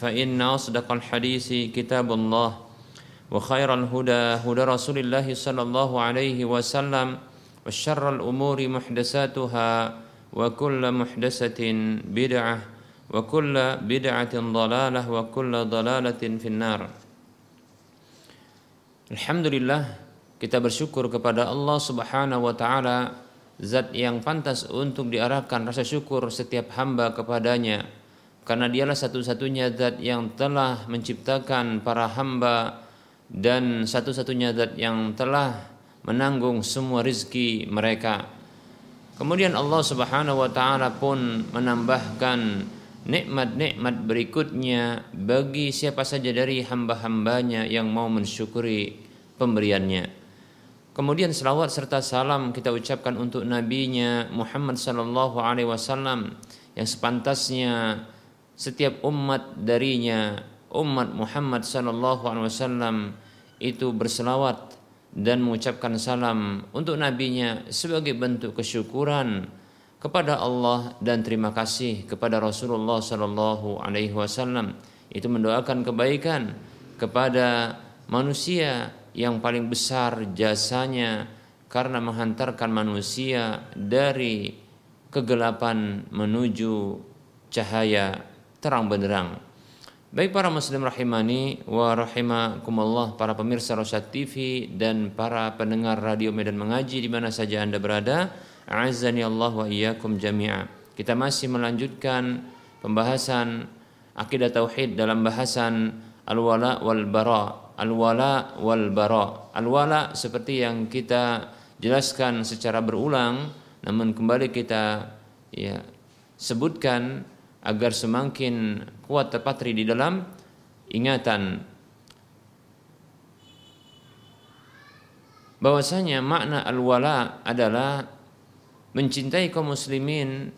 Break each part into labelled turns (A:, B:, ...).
A: فإن أصدق الحديث كتاب الله وخير الهدى هدى رسول الله صلى الله عليه وسلم وشر الأمور محدثاتها وكل محدثة بدعة وكل بدعة ضلالة وكل ضلالة في النار Alhamdulillah kita bersyukur kepada Allah Subhanahu wa taala zat yang pantas untuk diarahkan rasa syukur setiap hamba kepadanya karena dialah satu-satunya zat yang telah menciptakan para hamba dan satu-satunya zat yang telah menanggung semua rizki mereka. Kemudian Allah Subhanahu wa taala pun menambahkan nikmat-nikmat berikutnya bagi siapa saja dari hamba-hambanya yang mau mensyukuri pemberiannya. Kemudian selawat serta salam kita ucapkan untuk nabinya Muhammad sallallahu alaihi wasallam yang sepantasnya setiap umat darinya umat Muhammad sallallahu alaihi wasallam itu berselawat dan mengucapkan salam untuk nabinya sebagai bentuk kesyukuran kepada Allah dan terima kasih kepada Rasulullah sallallahu alaihi wasallam. Itu mendoakan kebaikan kepada manusia yang paling besar jasanya karena menghantarkan manusia dari kegelapan menuju cahaya terang benderang. Baik para muslim rahimani wa rahimakumullah para pemirsa Rosyad TV dan para pendengar radio Medan Mengaji di mana saja Anda berada, azani Allah wa iyyakum jami'a. Kita masih melanjutkan pembahasan akidah tauhid dalam bahasan al-wala wal bara. Al-wala wal bara. Al-wala seperti yang kita jelaskan secara berulang namun kembali kita ya sebutkan agar semakin kuat terpatri di dalam ingatan bahwasanya makna al-wala adalah mencintai kaum muslimin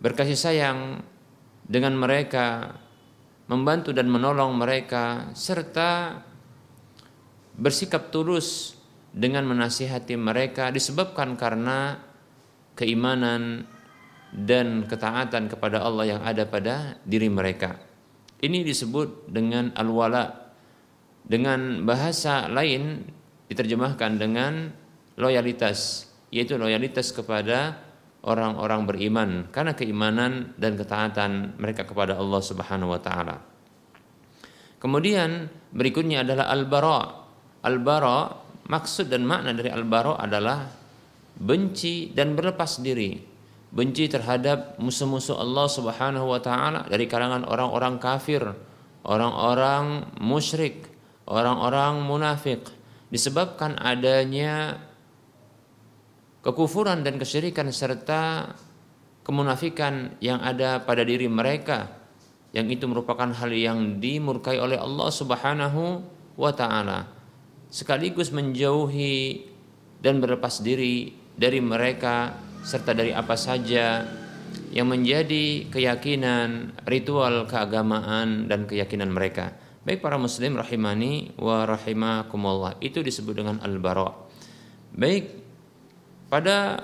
A: berkasih sayang dengan mereka membantu dan menolong mereka serta bersikap tulus dengan menasihati mereka disebabkan karena keimanan dan ketaatan kepada Allah yang ada pada diri mereka. Ini disebut dengan al-wala. Dengan bahasa lain diterjemahkan dengan loyalitas, yaitu loyalitas kepada orang-orang beriman karena keimanan dan ketaatan mereka kepada Allah Subhanahu wa taala. Kemudian berikutnya adalah al-bara. Al-bara maksud dan makna dari al-bara adalah benci dan berlepas diri benci terhadap musuh-musuh Allah Subhanahu wa taala dari kalangan orang-orang kafir, orang-orang musyrik, orang-orang munafik disebabkan adanya kekufuran dan kesyirikan serta kemunafikan yang ada pada diri mereka yang itu merupakan hal yang dimurkai oleh Allah Subhanahu wa taala. Sekaligus menjauhi dan berlepas diri dari mereka serta dari apa saja yang menjadi keyakinan, ritual keagamaan dan keyakinan mereka. Baik para muslim rahimani wa rahimakumullah. Itu disebut dengan al-bara. Baik pada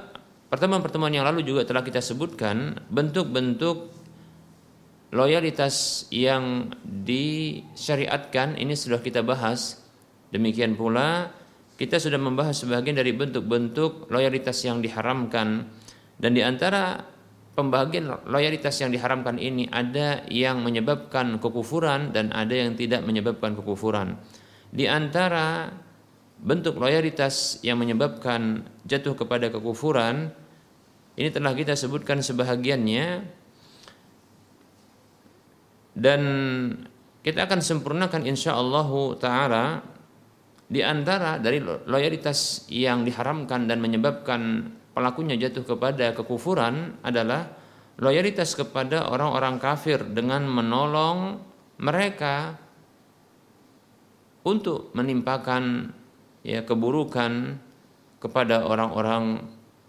A: pertemuan-pertemuan yang lalu juga telah kita sebutkan bentuk-bentuk loyalitas yang disyariatkan ini sudah kita bahas. Demikian pula kita sudah membahas sebagian dari bentuk-bentuk loyalitas yang diharamkan dan di antara pembagian loyalitas yang diharamkan ini ada yang menyebabkan kekufuran dan ada yang tidak menyebabkan kekufuran. Di antara bentuk loyalitas yang menyebabkan jatuh kepada kekufuran ini telah kita sebutkan sebahagiannya dan kita akan sempurnakan insya Allah taala di antara dari loyalitas yang diharamkan dan menyebabkan pelakunya jatuh kepada kekufuran adalah loyalitas kepada orang-orang kafir dengan menolong mereka untuk menimpakan ya keburukan kepada orang-orang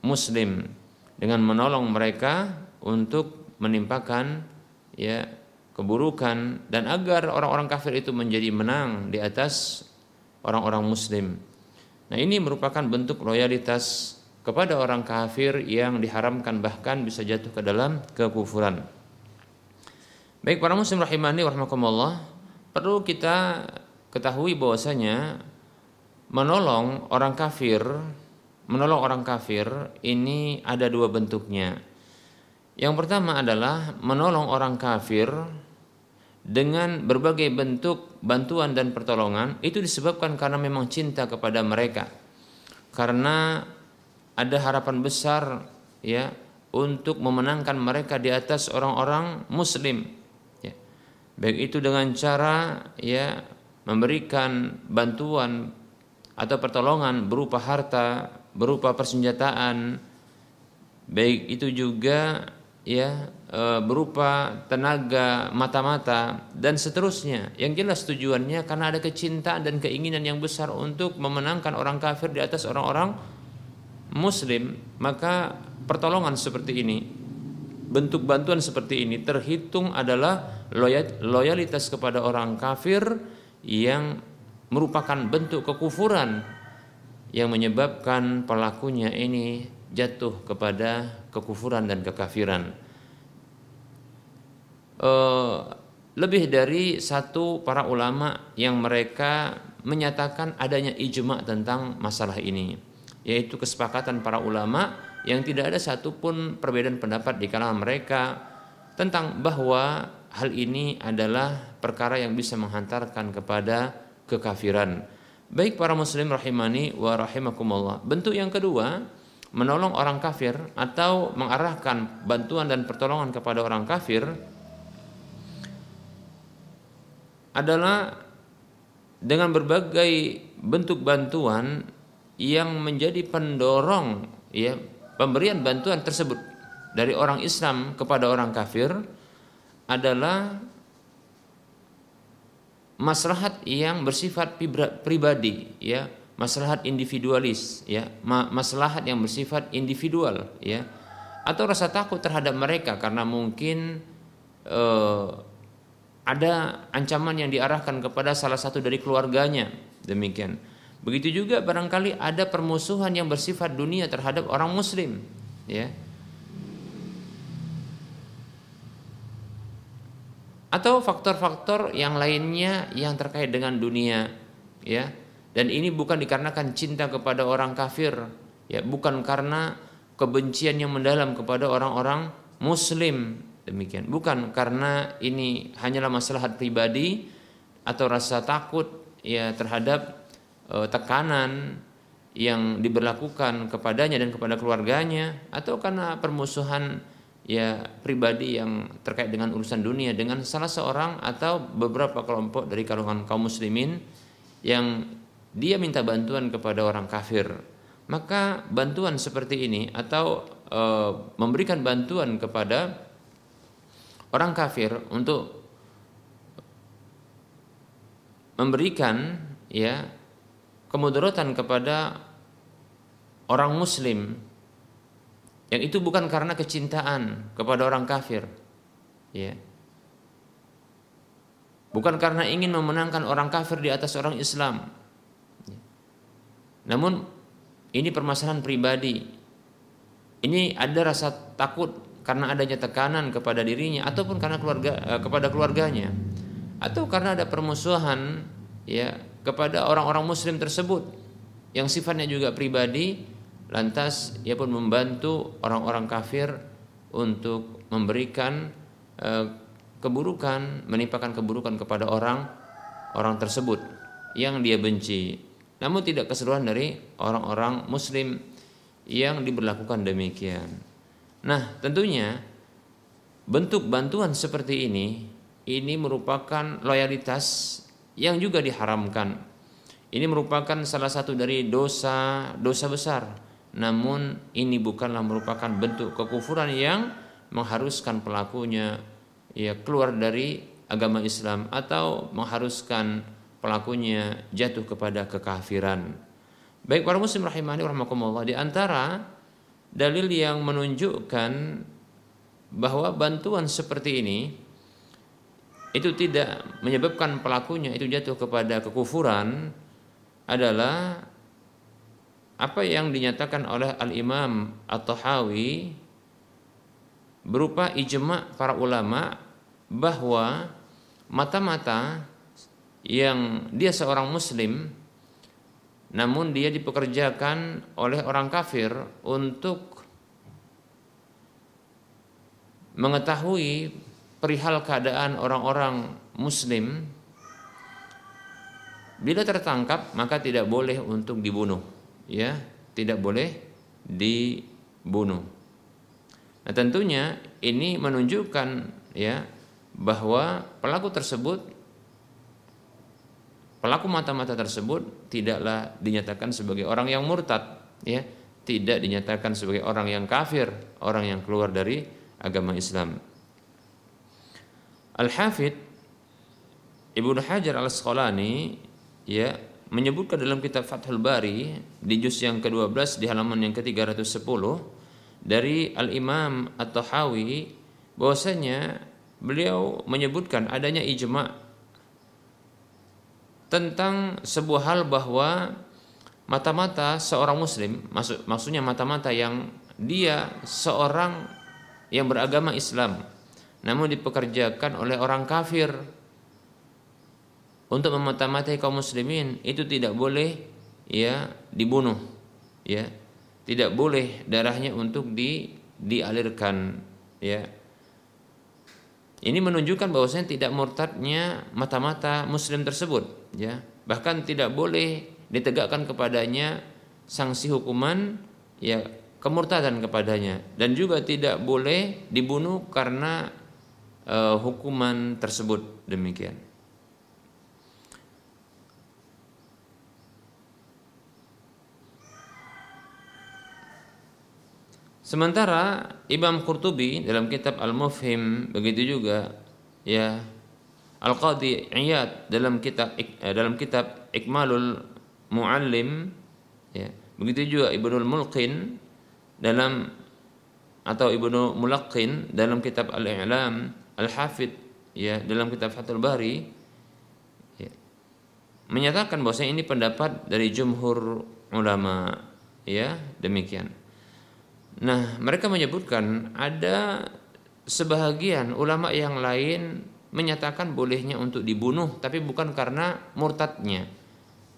A: muslim. Dengan menolong mereka untuk menimpakan ya keburukan dan agar orang-orang kafir itu menjadi menang di atas orang-orang muslim. Nah, ini merupakan bentuk loyalitas kepada orang kafir yang diharamkan bahkan bisa jatuh ke dalam kekufuran. Baik para muslim rahimani warahmatullah, perlu kita ketahui bahwasanya menolong orang kafir, menolong orang kafir ini ada dua bentuknya. Yang pertama adalah menolong orang kafir dengan berbagai bentuk bantuan dan pertolongan itu disebabkan karena memang cinta kepada mereka. Karena ada harapan besar ya untuk memenangkan mereka di atas orang-orang muslim. Ya. Baik itu dengan cara ya memberikan bantuan atau pertolongan berupa harta, berupa persenjataan, baik itu juga ya berupa tenaga mata-mata dan seterusnya. Yang jelas tujuannya karena ada kecintaan dan keinginan yang besar untuk memenangkan orang kafir di atas orang-orang muslim, maka pertolongan seperti ini bentuk bantuan seperti ini terhitung adalah loyalitas kepada orang kafir yang merupakan bentuk kekufuran yang menyebabkan pelakunya ini jatuh kepada kekufuran dan kekafiran. Uh, lebih dari satu para ulama yang mereka menyatakan adanya ijma tentang masalah ini, yaitu kesepakatan para ulama yang tidak ada satupun perbedaan pendapat di kalangan mereka tentang bahwa hal ini adalah perkara yang bisa menghantarkan kepada kekafiran. Baik para muslim rahimani wa rahimakumullah. Bentuk yang kedua menolong orang kafir atau mengarahkan bantuan dan pertolongan kepada orang kafir adalah dengan berbagai bentuk bantuan yang menjadi pendorong ya pemberian bantuan tersebut dari orang Islam kepada orang kafir adalah maslahat yang bersifat pribadi ya maslahat individualis ya maslahat yang bersifat individual ya atau rasa takut terhadap mereka karena mungkin eh, ada ancaman yang diarahkan kepada salah satu dari keluarganya. Demikian. Begitu juga barangkali ada permusuhan yang bersifat dunia terhadap orang muslim ya. Atau faktor-faktor yang lainnya yang terkait dengan dunia ya. Dan ini bukan dikarenakan cinta kepada orang kafir, ya, bukan karena kebencian yang mendalam kepada orang-orang muslim. Demikian. Bukan karena ini hanyalah masalah pribadi atau rasa takut ya terhadap e, tekanan yang diberlakukan kepadanya dan kepada keluarganya atau karena permusuhan ya pribadi yang terkait dengan urusan dunia dengan salah seorang atau beberapa kelompok dari kalangan kaum muslimin yang dia minta bantuan kepada orang kafir, maka bantuan seperti ini atau e, memberikan bantuan kepada orang kafir untuk memberikan ya kemudaratan kepada orang muslim yang itu bukan karena kecintaan kepada orang kafir ya Bukan karena ingin memenangkan orang kafir di atas orang Islam. Namun ini permasalahan pribadi. Ini ada rasa takut karena adanya tekanan kepada dirinya ataupun karena keluarga eh, kepada keluarganya. Atau karena ada permusuhan ya kepada orang-orang muslim tersebut yang sifatnya juga pribadi lantas ia pun membantu orang-orang kafir untuk memberikan eh, keburukan menimpakan keburukan kepada orang orang tersebut yang dia benci. Namun tidak keseluruhan dari orang-orang muslim yang diberlakukan demikian nah tentunya bentuk bantuan seperti ini ini merupakan loyalitas yang juga diharamkan. Ini merupakan salah satu dari dosa dosa besar. Namun ini bukanlah merupakan bentuk kekufuran yang mengharuskan pelakunya ya keluar dari agama Islam atau mengharuskan pelakunya jatuh kepada kekafiran. Baik para muslim rahimani rahimakumullah di antara dalil yang menunjukkan bahwa bantuan seperti ini itu tidak menyebabkan pelakunya itu jatuh kepada kekufuran adalah apa yang dinyatakan oleh Al-Imam At-Tahawi berupa ijma para ulama bahwa mata-mata yang dia seorang muslim namun dia dipekerjakan oleh orang kafir untuk mengetahui perihal keadaan orang-orang muslim. Bila tertangkap maka tidak boleh untuk dibunuh ya. Tidak boleh dibunuh. Nah tentunya ini menunjukkan ya bahwa pelaku tersebut pelaku mata-mata tersebut tidaklah dinyatakan sebagai orang yang murtad ya. Tidak dinyatakan sebagai orang yang kafir orang yang keluar dari agama Islam. Al-Hafid Ibnu Hajar Al-Asqalani ya menyebutkan dalam kitab Fathul Bari di juz yang ke-12 di halaman yang ke-310 dari Al-Imam At-Tahawi bahwasanya beliau menyebutkan adanya ijma tentang sebuah hal bahwa mata-mata seorang muslim maksud maksudnya mata-mata yang dia seorang yang beragama Islam namun dipekerjakan oleh orang kafir. Untuk memata-matai kaum muslimin itu tidak boleh ya dibunuh ya. Tidak boleh darahnya untuk di dialirkan ya. Ini menunjukkan bahwasanya tidak murtadnya mata-mata muslim tersebut ya. Bahkan tidak boleh ditegakkan kepadanya sanksi hukuman ya kemurtadan kepadanya. Dan juga tidak boleh dibunuh karena uh, hukuman tersebut. Demikian. Sementara Imam Qurtubi dalam kitab Al-Mufhim begitu juga ya Al-Qadi Iyad dalam kitab eh, dalam kitab Ikmalul Muallim ya begitu juga Ibnul Mulqin dalam atau Ibnu Mulaqqin dalam kitab Al-I'lam Al-Hafid ya dalam kitab Fathul Bari ya, menyatakan bahwa ini pendapat dari jumhur ulama ya demikian. Nah, mereka menyebutkan ada sebahagian ulama yang lain menyatakan bolehnya untuk dibunuh tapi bukan karena murtadnya.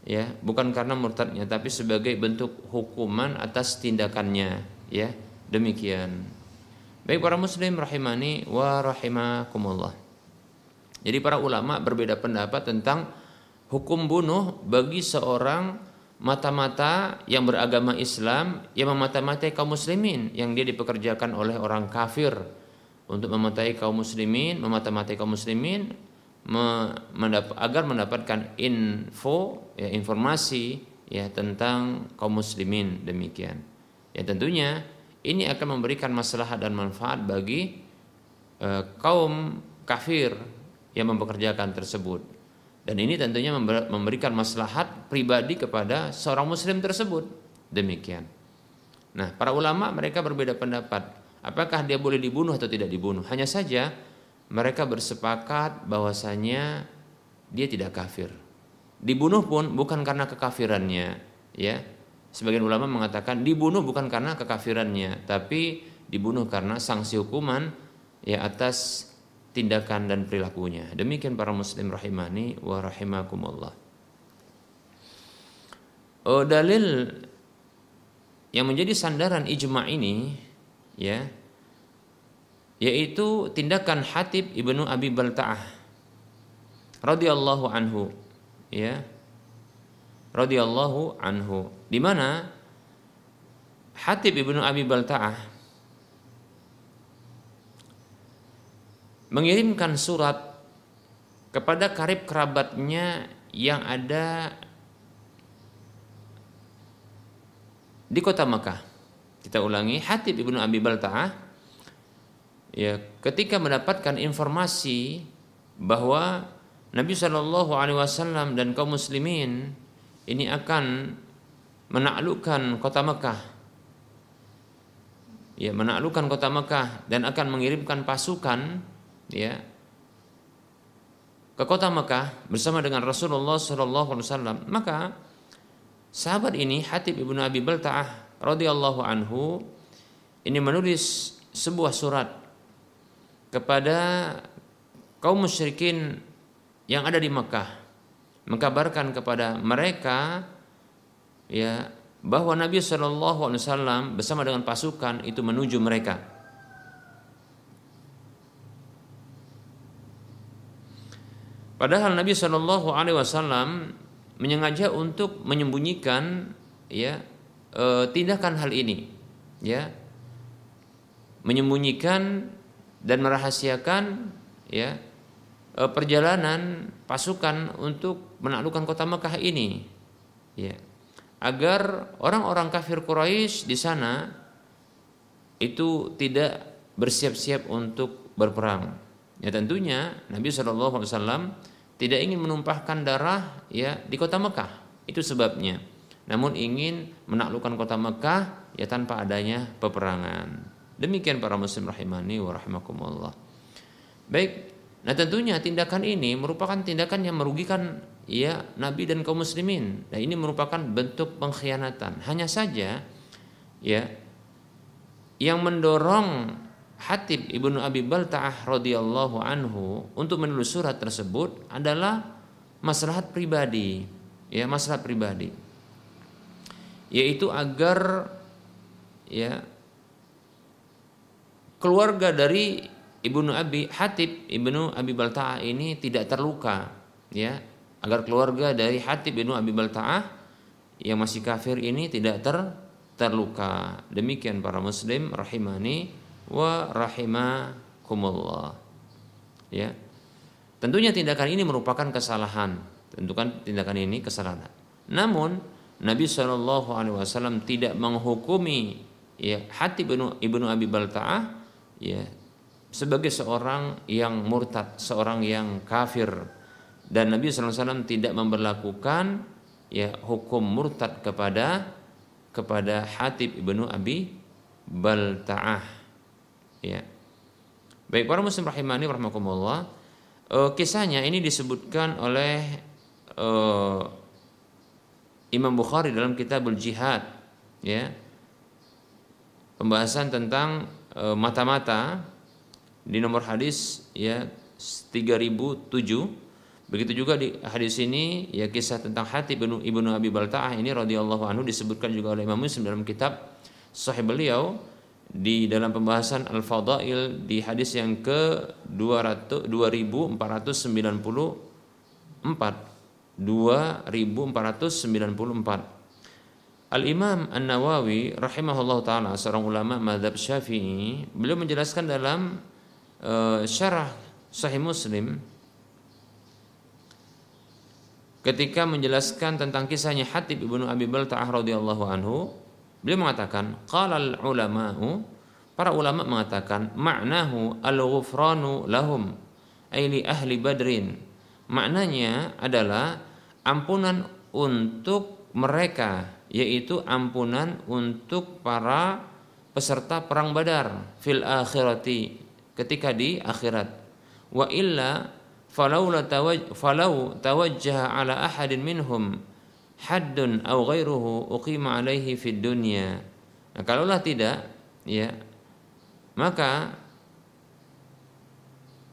A: Ya bukan karena murtadnya tapi sebagai bentuk hukuman atas tindakannya. Ya demikian. Baik para muslim rahimani wa rahimakumullah. Jadi para ulama berbeda pendapat tentang hukum bunuh bagi seorang mata-mata yang beragama Islam yang memata-matai kaum muslimin yang dia dipekerjakan oleh orang kafir untuk mematai kaum muslimin, memata-matai kaum muslimin mendap agar mendapatkan info ya informasi ya tentang kaum muslimin demikian. Ya tentunya ini akan memberikan masalah dan manfaat bagi e, kaum kafir yang mempekerjakan tersebut. Dan ini tentunya memberikan maslahat pribadi kepada seorang muslim tersebut. Demikian. Nah, para ulama mereka berbeda pendapat. Apakah dia boleh dibunuh atau tidak dibunuh? Hanya saja mereka bersepakat bahwasanya dia tidak kafir. Dibunuh pun bukan karena kekafirannya, ya. Sebagian ulama mengatakan dibunuh bukan karena kekafirannya, tapi dibunuh karena sanksi hukuman ya atas tindakan dan perilakunya. Demikian para muslim rahimani wa rahimakumullah. Oh, dalil yang menjadi sandaran ijma ini ya. Yaitu tindakan Hatib Ibnu Abi Balta'ah radhiyallahu anhu. Ya. Radhiyallahu anhu. Di mana Hatib Ibnu Abi Balta'ah mengirimkan surat kepada karib kerabatnya yang ada di kota Mekah. Kita ulangi, Hatib Ibnu Abi Balta'ah ya ketika mendapatkan informasi bahwa Nabi Shallallahu Alaihi Wasallam dan kaum muslimin ini akan menaklukkan kota Mekah. Ya menaklukkan kota Mekah dan akan mengirimkan pasukan ya ke kota Mekah bersama dengan Rasulullah Shallallahu Alaihi Wasallam. Maka sahabat ini Hatib ibnu Abi Baltaah radhiyallahu anhu ini menulis sebuah surat kepada kaum musyrikin yang ada di Mekah mengkabarkan kepada mereka ya bahwa Nabi Wasallam bersama dengan pasukan itu menuju mereka. Padahal Nabi Wasallam menyengaja untuk menyembunyikan ya e, tindakan hal ini, ya menyembunyikan dan merahasiakan ya e, perjalanan pasukan untuk menaklukkan kota Mekah ini ya agar orang-orang kafir Quraisy di sana itu tidak bersiap-siap untuk berperang. Ya tentunya Nabi Wasallam tidak ingin menumpahkan darah ya di kota Mekah. Itu sebabnya. Namun ingin menaklukkan kota Mekah ya tanpa adanya peperangan. Demikian para muslim rahimani wa rahimakumullah. Baik, nah tentunya tindakan ini merupakan tindakan yang merugikan ya Nabi dan kaum muslimin. Nah, ini merupakan bentuk pengkhianatan. Hanya saja ya yang mendorong Hatib Ibnu Abi Balta'ah radhiyallahu anhu untuk menulis surat tersebut adalah maslahat pribadi, ya maslahat pribadi. Yaitu agar ya keluarga dari Ibnu Abi Hatib Ibnu Abi Balta'ah ini tidak terluka ya. Agar keluarga dari Hatib Ibnu Abi Balta'ah yang masih kafir ini tidak ter terluka. Demikian para muslim rahimani wa rahimakumullah ya. Tentunya tindakan ini merupakan kesalahan. Tentukan tindakan ini kesalahan. Namun Nabi Shallallahu Alaihi Wasallam tidak menghukumi ya hati ibnu ibnu Abi Baltaah ya sebagai seorang yang murtad, seorang yang kafir. Dan Nabi SAW tidak memperlakukan ya hukum murtad kepada kepada Hatib ibnu Abi Baltaah ya. Baik para muslim rahimani rahimakumullah uh, kisahnya ini disebutkan oleh uh, Imam Bukhari dalam kitabul jihad ya. Pembahasan tentang Eh, mata-mata di nomor hadis ya 3007 begitu juga di hadis ini ya kisah tentang hati ibnu ibnu Abi Baltaah ini radhiyallahu anhu disebutkan juga oleh Imam Muslim dalam kitab Sahih beliau di dalam pembahasan Al Fadail di hadis yang ke 200 2494 2494 Al-Imam An-Nawawi rahimahullah taala seorang ulama madhab Syafi'i beliau menjelaskan dalam uh, syarah Sahih Muslim ketika menjelaskan tentang kisahnya Hatib ibnu Abi Balta'ah radhiyallahu anhu beliau mengatakan qala al-ulama'u para ulama mengatakan maknahu al-ghufranu lahum ay ahli badrin. Maknanya adalah ampunan untuk mereka yaitu ampunan untuk para peserta perang Badar fil akhirati ketika di akhirat. Wa illa falau tawaj falau tawajjaha ala ahadin minhum haddun aw ghairuhu uqima alaihi fid dunya. Nah kalaulah tidak ya maka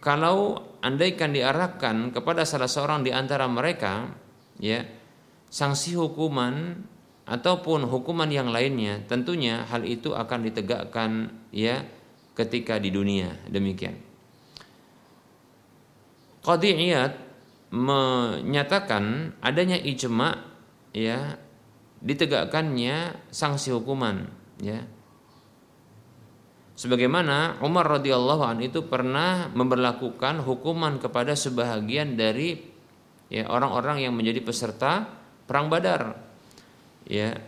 A: kalau andaikan diarahkan kepada salah seorang di antara mereka ya. Sanksi hukuman ataupun hukuman yang lainnya tentunya hal itu akan ditegakkan ya ketika di dunia. Demikian. Qadi Iyad menyatakan adanya ijma ya ditegakkannya sanksi hukuman ya. Sebagaimana Umar radhiyallahu an itu pernah memperlakukan hukuman kepada sebahagian dari ya orang-orang yang menjadi peserta perang Badar. Ya.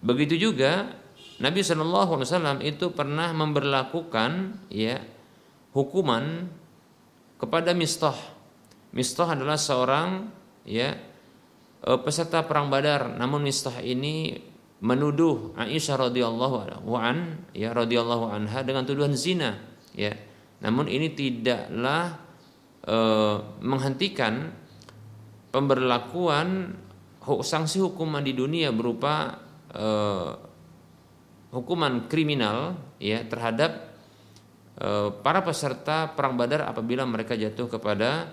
A: Begitu juga Nabi wasallam itu pernah memperlakukan ya hukuman kepada Mistah. Mistah adalah seorang ya eh, peserta perang Badar, namun Mistah ini menuduh Aisyah radhiyallahu an ya radhiyallahu anha dengan tuduhan zina ya namun ini tidaklah e, menghentikan pemberlakuan sanksi hukuman di dunia berupa e, hukuman kriminal ya terhadap e, para peserta perang Badar apabila mereka jatuh kepada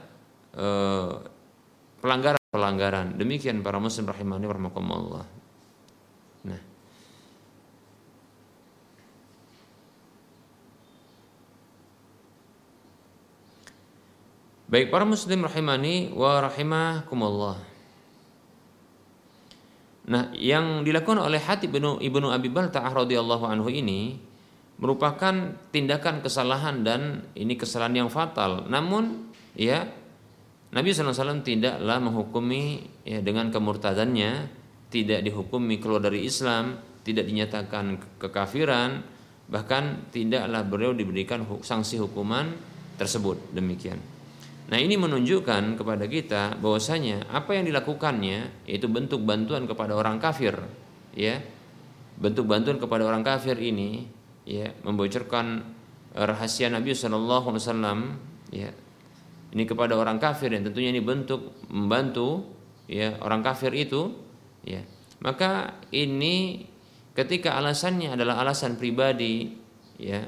A: e, pelanggaran pelanggaran demikian para muslim rahimani warahmatullah Baik para muslim rahimani wa rahimakumullah. Nah, yang dilakukan oleh Hatib ibnu, ibnu Abi Balta'ah radhiyallahu anhu ini merupakan tindakan kesalahan dan ini kesalahan yang fatal. Namun, ya Nabi SAW tidaklah menghukumi ya, dengan kemurtadannya tidak dihukumi keluar dari Islam, tidak dinyatakan kekafiran, bahkan tidaklah beliau diberikan sanksi hukuman tersebut demikian. Nah ini menunjukkan kepada kita bahwasanya apa yang dilakukannya yaitu bentuk bantuan kepada orang kafir, ya. Bentuk bantuan kepada orang kafir ini ya membocorkan rahasia Nabi Shallallahu Alaihi Wasallam ya. Ini kepada orang kafir dan tentunya ini bentuk membantu ya orang kafir itu ya. Maka ini ketika alasannya adalah alasan pribadi ya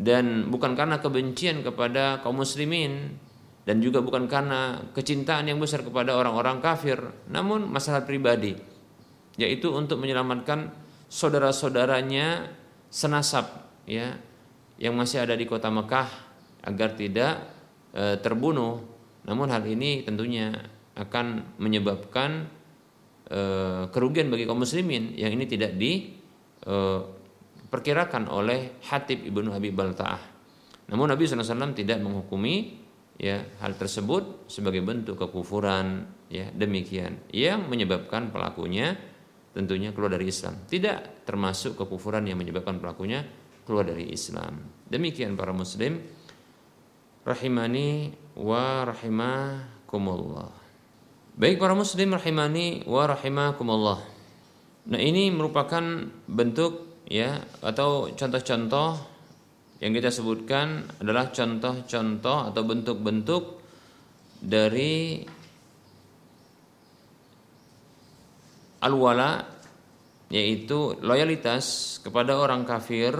A: dan bukan karena kebencian kepada kaum muslimin dan juga bukan karena kecintaan yang besar kepada orang-orang kafir namun masalah pribadi yaitu untuk menyelamatkan saudara-saudaranya senasab ya yang masih ada di kota Mekah agar tidak e, terbunuh. Namun hal ini tentunya akan menyebabkan e, kerugian bagi kaum muslimin yang ini tidak diperkirakan eh, oleh Hatib ibnu Abi Baltaah. Namun Nabi SAW tidak menghukumi ya hal tersebut sebagai bentuk kekufuran ya demikian yang menyebabkan pelakunya tentunya keluar dari Islam. Tidak termasuk kekufuran yang menyebabkan pelakunya keluar dari Islam. Demikian para muslim rahimani wa rahimakumullah. Baik para muslim rahimani wa rahimakumullah. Nah, ini merupakan bentuk ya atau contoh-contoh yang kita sebutkan adalah contoh-contoh atau bentuk-bentuk dari al-wala yaitu loyalitas kepada orang kafir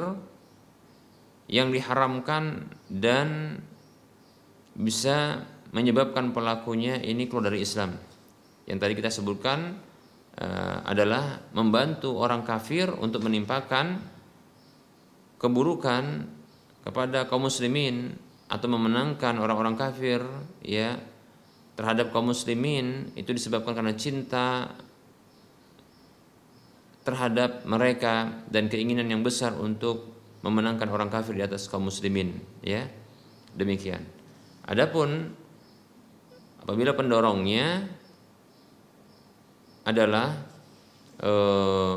A: yang diharamkan dan bisa menyebabkan pelakunya ini keluar dari Islam. Yang tadi kita sebutkan adalah membantu orang kafir untuk menimpakan keburukan kepada kaum muslimin atau memenangkan orang-orang kafir ya terhadap kaum muslimin. Itu disebabkan karena cinta terhadap mereka dan keinginan yang besar untuk memenangkan orang kafir di atas kaum muslimin ya. Demikian. Adapun apabila pendorongnya adalah eh,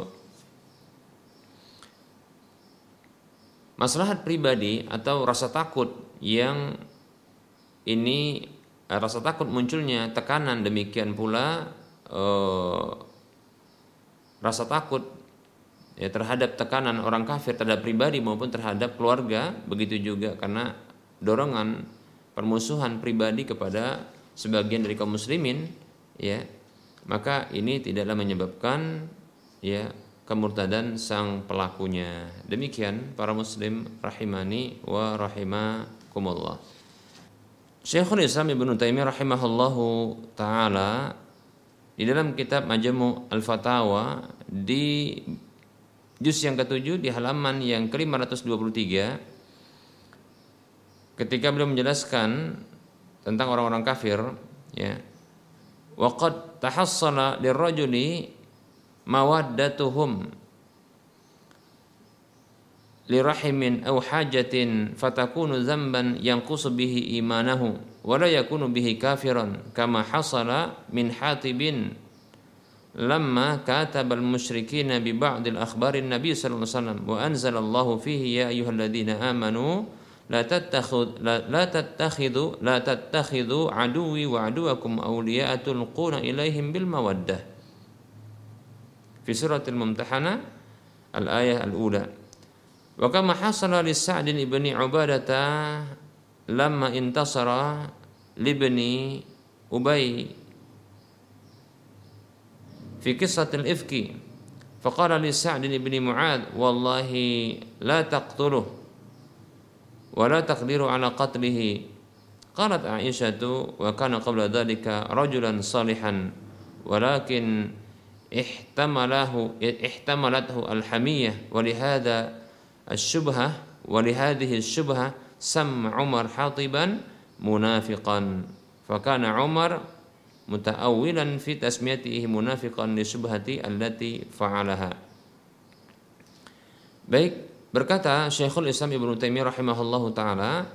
A: maslahat pribadi atau rasa takut yang ini eh, rasa takut munculnya tekanan. Demikian pula eh, rasa takut ya terhadap tekanan orang kafir terhadap pribadi maupun terhadap keluarga begitu juga karena dorongan permusuhan pribadi kepada sebagian dari kaum muslimin ya maka ini tidaklah menyebabkan ya kemurtadan sang pelakunya. Demikian para muslim rahimani wa rahimakumullah. Syekhul Islam Ibnu Taimiyah rahimahullahu taala di dalam kitab Majmu' Al-Fatawa di juz yang ketujuh di halaman yang ke-523 ketika beliau menjelaskan tentang orang-orang kafir ya waqad tahassala lirrajuli mawaddatuhum lirahimin aw hajatin fatakunu dzamban yanqusu bihi imanahu wa la yakunu bihi kafiran kama hasala min hatibin lamma kataba al-musyrikin bi ba'd al-akhbar an-nabi sallallahu alaihi wasallam wa anzala Allah fihi ya ayyuhalladzina amanu la tattakhid la, la tattakhidhu la tattakhidhu aduwi wa aduwakum awliya'a tulquna ilaihim bil mawaddah fi suratil mumtahana al-ayah al-ula wa kama hasala li Sa'd ibni Ubadah lamma intasara libni Ubay fi qissatil ifki faqala li La taqdiru ala qatlihi قالت عائشة وكان قبل ذلك رجلا صالحا ولكن احتمله احتملته الحمية. ولهذا الشبهة ولهذه الشبهة سم عمر حاطبا منافقا. فكان عمر متأولا في تسميته منافقا لشبهة التي فعلها. Baik, berkata Syekhul Islam Ibnu Taimiyah rahimahullahu taala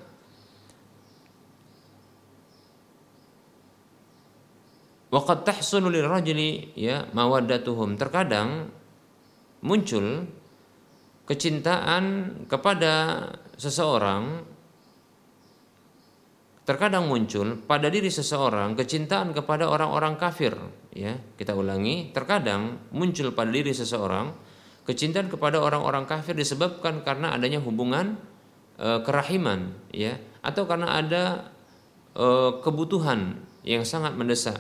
A: Waqad tahsulu lirajuli ya mawaddatuhum. Terkadang muncul kecintaan kepada seseorang terkadang muncul pada diri seseorang kecintaan kepada orang-orang kafir ya kita ulangi terkadang muncul pada diri seseorang kecintaan kepada orang-orang kafir disebabkan karena adanya hubungan e, kerahiman ya atau karena ada e, kebutuhan yang sangat mendesak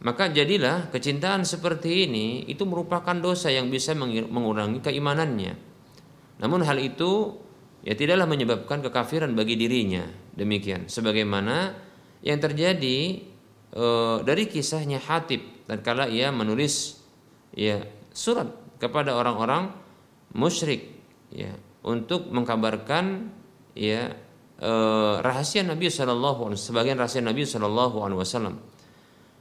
A: maka jadilah kecintaan seperti ini itu merupakan dosa yang bisa mengurangi keimanannya. Namun hal itu ya tidaklah menyebabkan kekafiran bagi dirinya. Demikian sebagaimana yang terjadi e, dari kisahnya Hatib tatkala ia menulis ya surat kepada orang-orang musyrik ya untuk mengkabarkan ya e, rahasia Nabi Shallallahu sebagian rahasia Nabi Shallallahu alaihi wasallam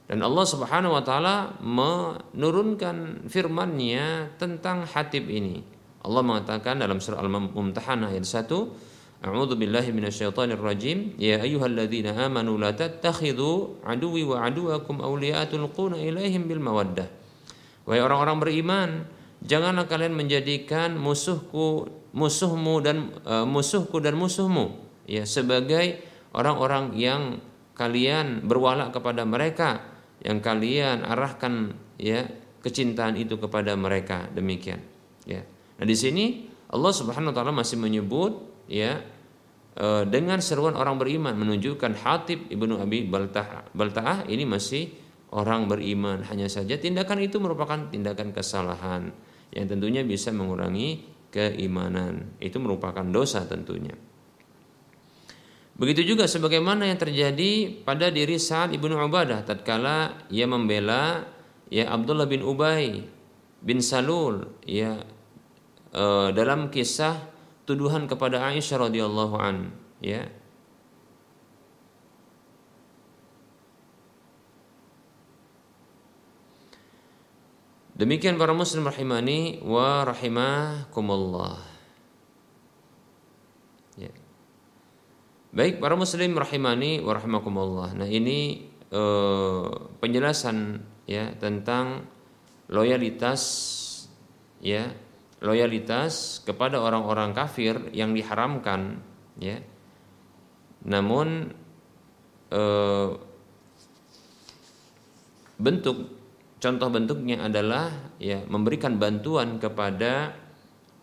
A: dan Allah Subhanahu wa taala menurunkan firman-Nya tentang Hatib ini. Allah mengatakan dalam surah Al-Mumtahanah ayat 1, A'udzu billahi minasyaitonir rajim. Ya ayyuhalladzina amanu la tattakhidhu aduwwi wa aduwakum awliya'a tulquna ilaihim bil mawaddah. Wahai orang-orang beriman, janganlah kalian menjadikan musuhku musuhmu dan uh, musuhku dan musuhmu ya sebagai orang-orang yang kalian berwala kepada mereka yang kalian arahkan ya kecintaan itu kepada mereka. Demikian ya. Nah di sini Allah Subhanahu wa taala masih menyebut ya e, dengan seruan orang beriman menunjukkan Hatib ibnu Abi Baltah Baltaah ini masih orang beriman. Hanya saja tindakan itu merupakan tindakan kesalahan yang tentunya bisa mengurangi keimanan. Itu merupakan dosa tentunya. Begitu juga sebagaimana yang terjadi pada diri Sa'ad ibnu Ubadah tatkala ia membela ya Abdullah bin Ubay bin Salul ya e, dalam kisah tuduhan kepada Aisyah radhiyallahu an ya Demikian para muslim rahimani wa rahimakumullah. Baik para muslim rahimani wa rahimakumullah. Nah, ini eh, penjelasan ya tentang loyalitas ya, loyalitas kepada orang-orang kafir yang diharamkan ya. Namun eh, bentuk contoh bentuknya adalah ya memberikan bantuan kepada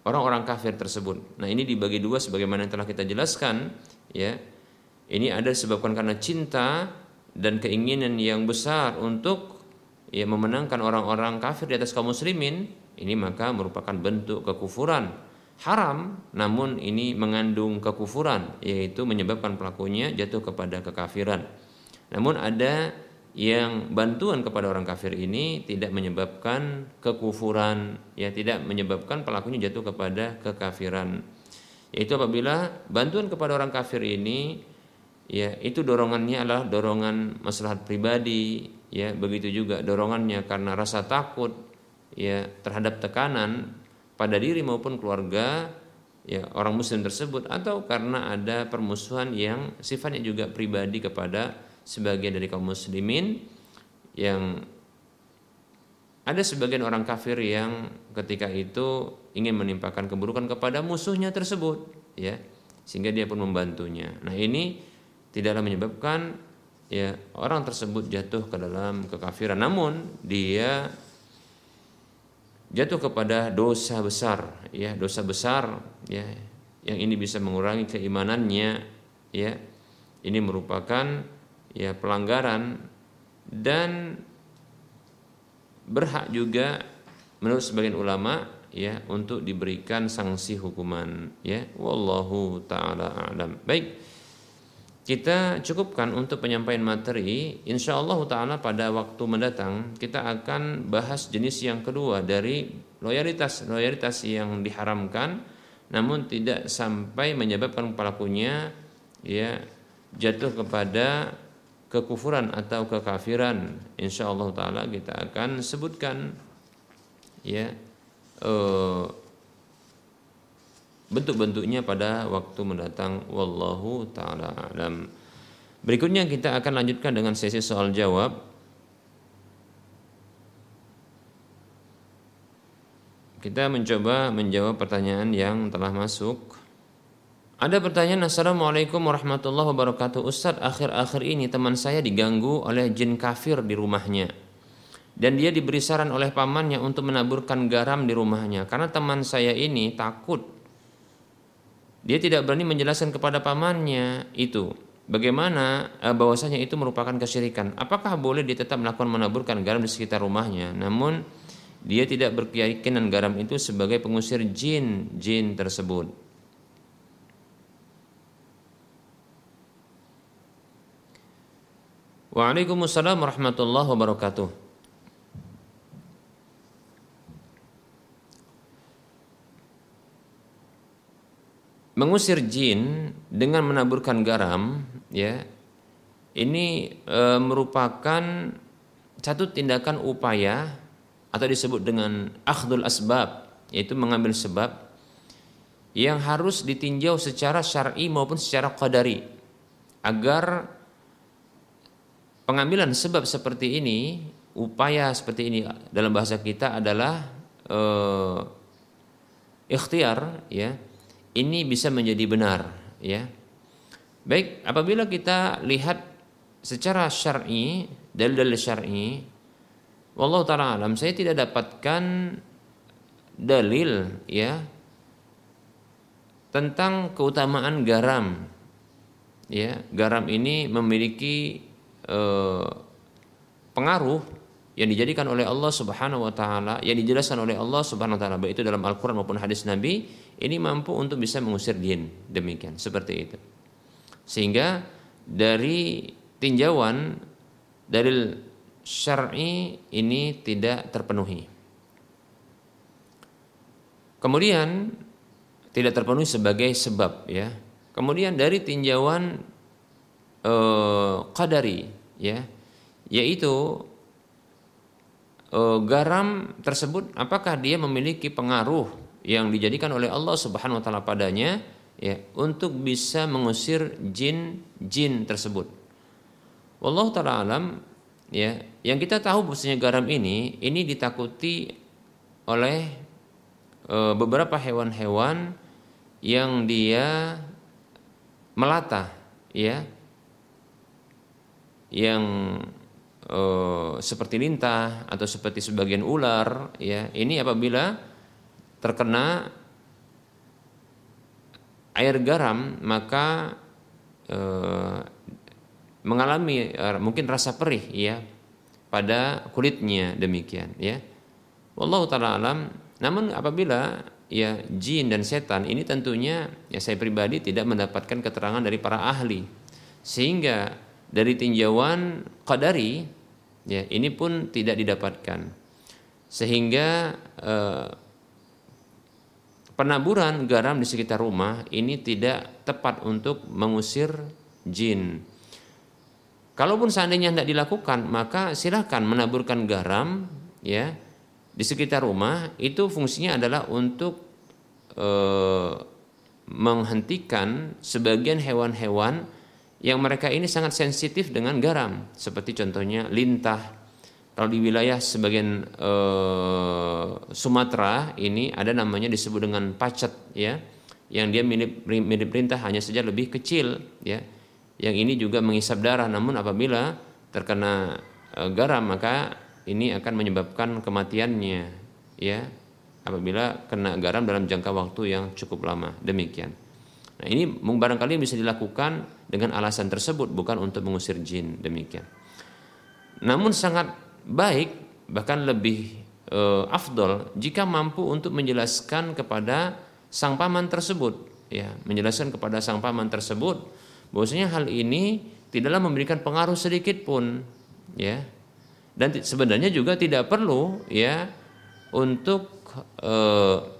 A: orang-orang kafir tersebut. Nah, ini dibagi dua sebagaimana yang telah kita jelaskan ya. Ini ada disebabkan karena cinta dan keinginan yang besar untuk ya memenangkan orang-orang kafir di atas kaum muslimin. Ini maka merupakan bentuk kekufuran. Haram namun ini mengandung kekufuran yaitu menyebabkan pelakunya jatuh kepada kekafiran. Namun ada yang bantuan kepada orang kafir ini tidak menyebabkan kekufuran ya tidak menyebabkan pelakunya jatuh kepada kekafiran. Yaitu apabila bantuan kepada orang kafir ini ya itu dorongannya adalah dorongan maslahat pribadi ya begitu juga dorongannya karena rasa takut ya terhadap tekanan pada diri maupun keluarga ya orang muslim tersebut atau karena ada permusuhan yang sifatnya juga pribadi kepada sebagian dari kaum muslimin yang ada sebagian orang kafir yang ketika itu ingin menimpakan keburukan kepada musuhnya tersebut ya sehingga dia pun membantunya. Nah, ini tidaklah menyebabkan ya orang tersebut jatuh ke dalam kekafiran namun dia jatuh kepada dosa besar ya dosa besar ya yang ini bisa mengurangi keimanannya ya ini merupakan ya pelanggaran dan berhak juga menurut sebagian ulama ya untuk diberikan sanksi hukuman ya. Wallahu taala alam. Baik kita cukupkan untuk penyampaian materi. Insya Allah taala pada waktu mendatang kita akan bahas jenis yang kedua dari loyalitas loyalitas yang diharamkan namun tidak sampai menyebabkan pelakunya ya jatuh kepada kekufuran atau kekafiran insya Allah taala kita akan sebutkan ya uh, bentuk-bentuknya pada waktu mendatang. Wallahu taala alam. Berikutnya kita akan lanjutkan dengan sesi soal jawab. Kita mencoba menjawab pertanyaan yang telah masuk ada pertanyaan Assalamualaikum warahmatullahi wabarakatuh. Ustadz akhir-akhir ini teman saya diganggu oleh jin kafir di rumahnya. Dan dia diberi saran oleh pamannya untuk menaburkan garam di rumahnya. Karena teman saya ini takut. Dia tidak berani menjelaskan kepada pamannya itu. Bagaimana eh, bahwasanya itu merupakan kesyirikan? Apakah boleh dia tetap melakukan menaburkan garam di sekitar rumahnya? Namun dia tidak berkeyakinan garam itu sebagai pengusir jin jin tersebut Waalaikumsalam warahmatullahi wabarakatuh. Mengusir jin dengan menaburkan garam, ya, ini e, merupakan satu tindakan upaya atau disebut dengan akhdul asbab, yaitu mengambil sebab yang harus ditinjau secara syar'i maupun secara qadari agar pengambilan sebab seperti ini, upaya seperti ini dalam bahasa kita adalah uh, ikhtiar ya. Ini bisa menjadi benar ya. Baik, apabila kita lihat secara syar'i, dalil-dalil syar'i, wallahu taala alam saya tidak dapatkan dalil ya tentang keutamaan garam. Ya, garam ini memiliki Eh, pengaruh yang dijadikan oleh Allah Subhanahu wa taala, yang dijelaskan oleh Allah Subhanahu wa taala baik itu dalam Al-Qur'an maupun hadis Nabi, ini mampu untuk bisa mengusir jin. Demikian, seperti itu. Sehingga dari tinjauan dari syar'i ini tidak terpenuhi. Kemudian tidak terpenuhi sebagai sebab ya. Kemudian dari tinjauan eh, qadari ya. Yaitu uh, garam tersebut apakah dia memiliki pengaruh yang dijadikan oleh Allah Subhanahu wa taala padanya? Ya untuk bisa mengusir jin-jin tersebut. Wallahu taala alam ya. Yang kita tahu bahwasanya garam ini ini ditakuti oleh uh, beberapa hewan-hewan yang dia melata ya yang uh, seperti lintah atau seperti sebagian ular ya ini apabila terkena air garam maka uh, mengalami uh, mungkin rasa perih ya pada kulitnya demikian ya. Wallahu taala alam. Namun apabila ya jin dan setan ini tentunya ya saya pribadi tidak mendapatkan keterangan dari para ahli. Sehingga dari tinjauan qadari ya ini pun tidak didapatkan. Sehingga eh, penaburan garam di sekitar rumah ini tidak tepat untuk mengusir jin Kalaupun seandainya tidak dilakukan, maka silahkan menaburkan garam ya di sekitar rumah. Itu fungsinya adalah untuk e, menghentikan sebagian hewan-hewan yang mereka ini sangat sensitif dengan garam, seperti contohnya lintah. Kalau di wilayah sebagian e, Sumatera ini ada namanya disebut dengan pacet ya, yang dia mirip mirip lintah hanya saja lebih kecil ya. Yang ini juga mengisap darah. Namun apabila terkena e, garam maka ini akan menyebabkan kematiannya ya. Apabila kena garam dalam jangka waktu yang cukup lama. Demikian nah ini barangkali bisa dilakukan dengan alasan tersebut bukan untuk mengusir jin demikian. Namun sangat baik bahkan lebih e, afdol jika mampu untuk menjelaskan kepada sang paman tersebut. Ya menjelaskan kepada sang paman tersebut bahwasanya hal ini tidaklah memberikan pengaruh sedikit pun ya. Dan sebenarnya juga tidak perlu ya untuk uh,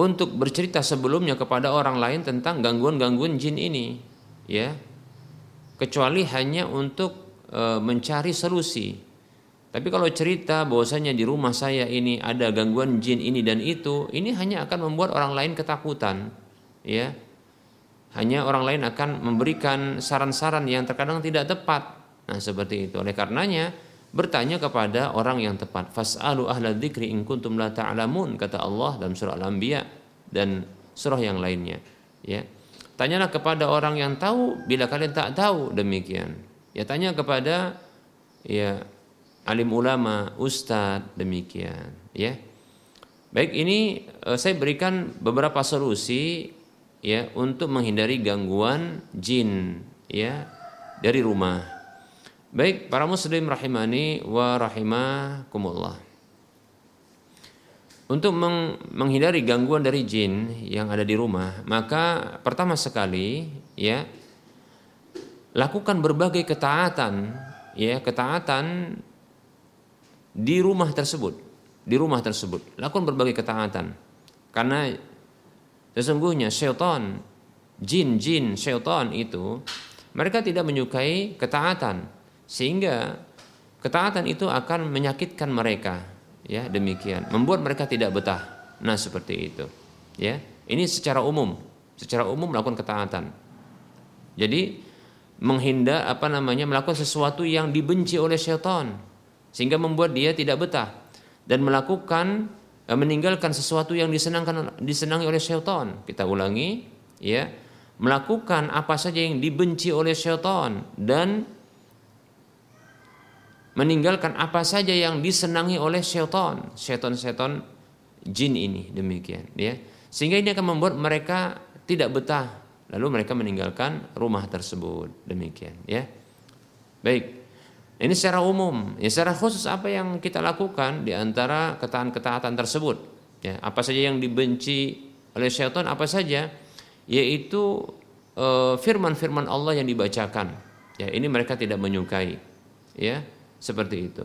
A: untuk bercerita sebelumnya kepada orang lain tentang gangguan-gangguan jin ini ya kecuali hanya untuk e, mencari solusi tapi kalau cerita bahwasanya di rumah saya ini ada gangguan jin ini dan itu ini hanya akan membuat orang lain ketakutan ya hanya orang lain akan memberikan saran-saran yang terkadang tidak tepat. Nah, seperti itu. Oleh karenanya, bertanya kepada orang yang tepat. Fas'alu ahla dzikri in kuntum la ta'lamun kata Allah dalam surah Al-Anbiya dan surah yang lainnya, ya. Tanyalah kepada orang yang tahu bila kalian tak tahu demikian. Ya tanya kepada ya alim ulama, ustadz demikian, ya. Baik ini eh, saya berikan beberapa solusi ya untuk menghindari gangguan jin ya dari rumah. Baik, para muslim rahimani wa rahimakumullah. Untuk menghindari gangguan dari jin yang ada di rumah, maka pertama sekali ya lakukan berbagai ketaatan ya, ketaatan di rumah tersebut, di rumah tersebut. Lakukan berbagai ketaatan. Karena Sesungguhnya syaitan, jin-jin syaitan itu mereka tidak menyukai ketaatan sehingga ketaatan itu akan menyakitkan mereka. Ya demikian. Membuat mereka tidak betah. Nah seperti itu. Ya ini secara umum. Secara umum melakukan ketaatan. Jadi menghindar apa namanya melakukan sesuatu yang dibenci oleh syaitan. Sehingga membuat dia tidak betah. Dan melakukan Eh, meninggalkan sesuatu yang disenangkan disenangi oleh syaitan. Kita ulangi, ya. Melakukan apa saja yang dibenci oleh syaitan dan meninggalkan apa saja yang disenangi oleh syaitan. Syaitan-syaitan jin ini demikian, ya. Sehingga ini akan membuat mereka tidak betah lalu mereka meninggalkan rumah tersebut demikian ya baik ini secara umum, ya secara khusus apa yang kita lakukan di antara ketaatan-ketaatan tersebut. Ya, apa saja yang dibenci oleh syaitan apa saja yaitu firman firman-firman Allah yang dibacakan. Ya, ini mereka tidak menyukai. Ya, seperti itu.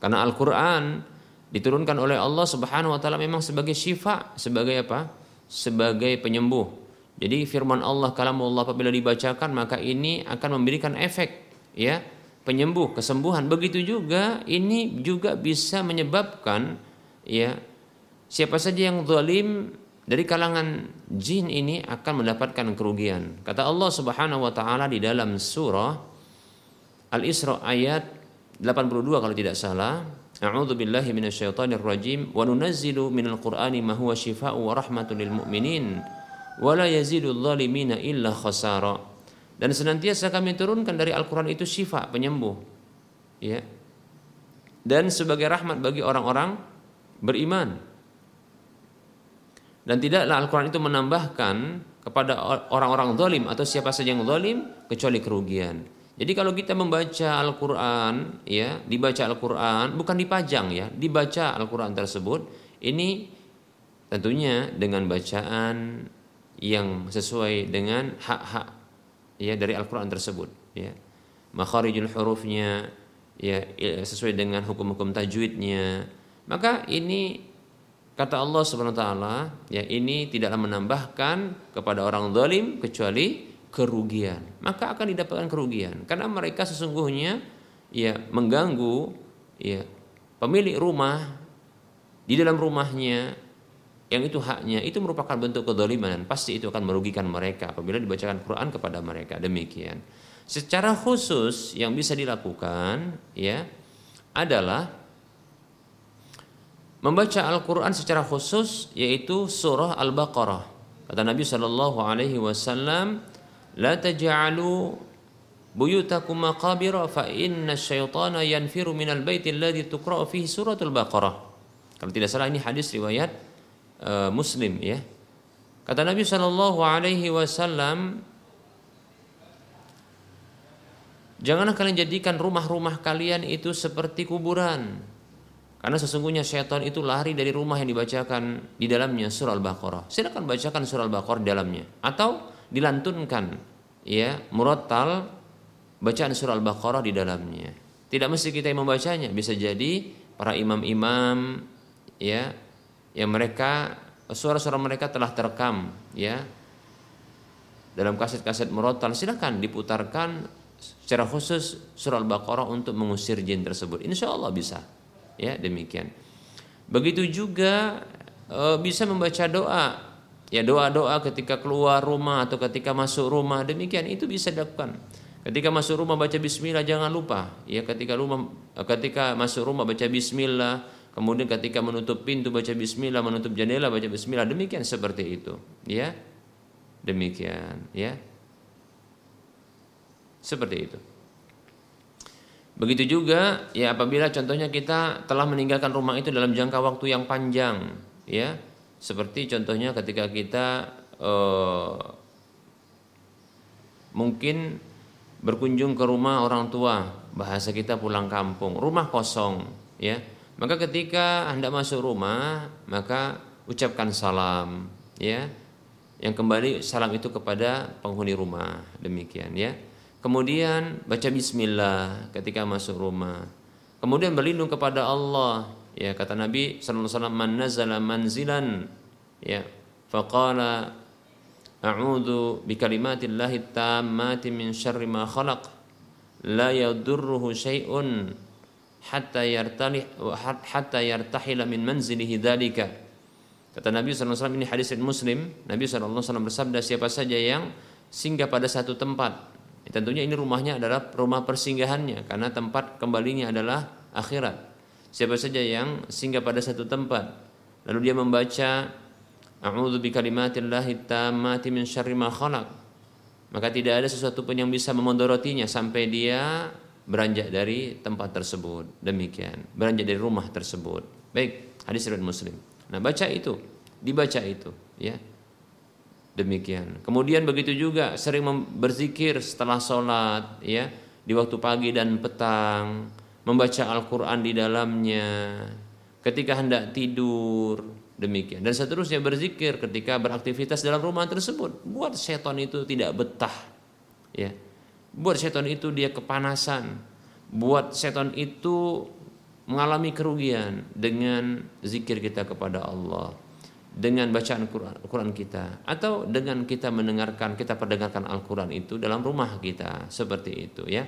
A: Karena Al-Qur'an diturunkan oleh Allah Subhanahu wa taala memang sebagai syifa, sebagai apa? Sebagai penyembuh. Jadi firman Allah kalau Allah apabila dibacakan maka ini akan memberikan efek ya penyembuh, kesembuhan. Begitu juga ini juga bisa menyebabkan ya siapa saja yang zalim dari kalangan jin ini akan mendapatkan kerugian. Kata Allah Subhanahu wa taala di dalam surah Al-Isra ayat 82 kalau tidak salah. A'udzu billahi minasyaitonir rajim wa nunazzilu minal qur'ani ma huwa syifaa'un wa rahmatun lil mu'minin wa la yazidul zalimina illa khasara. Dan senantiasa kami turunkan dari Al-Quran itu syifa, penyembuh. Ya. Dan sebagai rahmat bagi orang-orang beriman. Dan tidaklah Al-Quran itu menambahkan kepada orang-orang zalim atau siapa saja yang zalim kecuali kerugian. Jadi kalau kita membaca Al-Qur'an ya, dibaca Al-Qur'an bukan dipajang ya, dibaca Al-Qur'an tersebut ini tentunya dengan bacaan yang sesuai dengan hak-hak ya dari Al-Qur'an tersebut ya. Makharijul hurufnya ya sesuai dengan hukum-hukum tajwidnya. Maka ini kata Allah Subhanahu wa taala ya ini tidaklah menambahkan kepada orang zalim kecuali kerugian, maka akan didapatkan kerugian. Karena mereka sesungguhnya ya mengganggu ya pemilik rumah di dalam rumahnya yang itu haknya itu merupakan bentuk kedoliman pasti itu akan merugikan mereka apabila dibacakan Quran kepada mereka. Demikian. Secara khusus yang bisa dilakukan ya adalah membaca Al-Quran secara khusus yaitu surah Al-Baqarah. Kata Nabi Shallallahu Alaihi Wasallam La taj'alu buyutakum maqabira fa inna syaitana yanfiru minal baiti alladhi tuqra'u fihi suratul Baqarah. Kalau tidak salah ini hadis riwayat uh, Muslim ya. Kata Nabi sallallahu alaihi wasallam Janganlah kalian jadikan rumah-rumah kalian itu seperti kuburan. Karena sesungguhnya syaitan itu lari dari rumah yang dibacakan di dalamnya surah Al-Baqarah. Silakan bacakan surah Al-Baqarah di dalamnya atau dilantunkan ya murattal bacaan surah Al-Baqarah di dalamnya. Tidak mesti kita yang membacanya, bisa jadi para imam-imam ya yang mereka suara-suara mereka telah terekam ya dalam kaset-kaset murattal silakan diputarkan secara khusus surah Al-Baqarah untuk mengusir jin tersebut. Insya Allah bisa. Ya, demikian. Begitu juga e, bisa membaca doa ya doa-doa ketika keluar rumah atau ketika masuk rumah. Demikian itu bisa dilakukan. Ketika masuk rumah baca bismillah jangan lupa. Ya ketika rumah ketika masuk rumah baca bismillah kemudian ketika menutup pintu baca bismillah menutup jendela baca bismillah. Demikian seperti itu. Ya demikian. Ya seperti itu. Begitu juga ya apabila contohnya kita telah meninggalkan rumah itu dalam jangka waktu yang panjang. Ya seperti contohnya ketika kita uh, mungkin berkunjung ke rumah orang tua, bahasa kita pulang kampung, rumah kosong, ya. Maka ketika Anda masuk rumah, maka ucapkan salam, ya. Yang kembali salam itu kepada penghuni rumah, demikian ya. Kemudian baca bismillah ketika masuk rumah. Kemudian berlindung kepada Allah, ya kata Nabi sallallahu alaihi wasallam man nazala manzilan ya faqala a'udzu bikalimatillahi tammati min syarri ma khalaq la yadurruhu syai'un hatta yartalih hatta yartahila min manzilihi dzalika. Kata Nabi SAW ini hadis Muslim Nabi SAW bersabda siapa saja yang singgah pada satu tempat tentunya ini rumahnya adalah rumah persinggahannya karena tempat kembalinya adalah akhirat Siapa saja yang singgah pada satu tempat lalu dia membaca A'udzu bikalimatillahi tammati min syarri ma khalaq maka tidak ada sesuatu pun yang bisa memondorotinya sampai dia beranjak dari tempat tersebut. Demikian, beranjak dari rumah tersebut. Baik, hadis riwayat Muslim. Nah, baca itu, dibaca itu, ya. Demikian. Kemudian begitu juga sering berzikir setelah sholat, ya, di waktu pagi dan petang membaca Al-Quran di dalamnya, ketika hendak tidur, demikian. Dan seterusnya berzikir ketika beraktivitas dalam rumah tersebut. Buat setan itu tidak betah. Ya. Buat setan itu dia kepanasan. Buat setan itu mengalami kerugian dengan zikir kita kepada Allah dengan bacaan Quran, Quran kita atau dengan kita mendengarkan kita perdengarkan Al-Quran itu dalam rumah kita seperti itu ya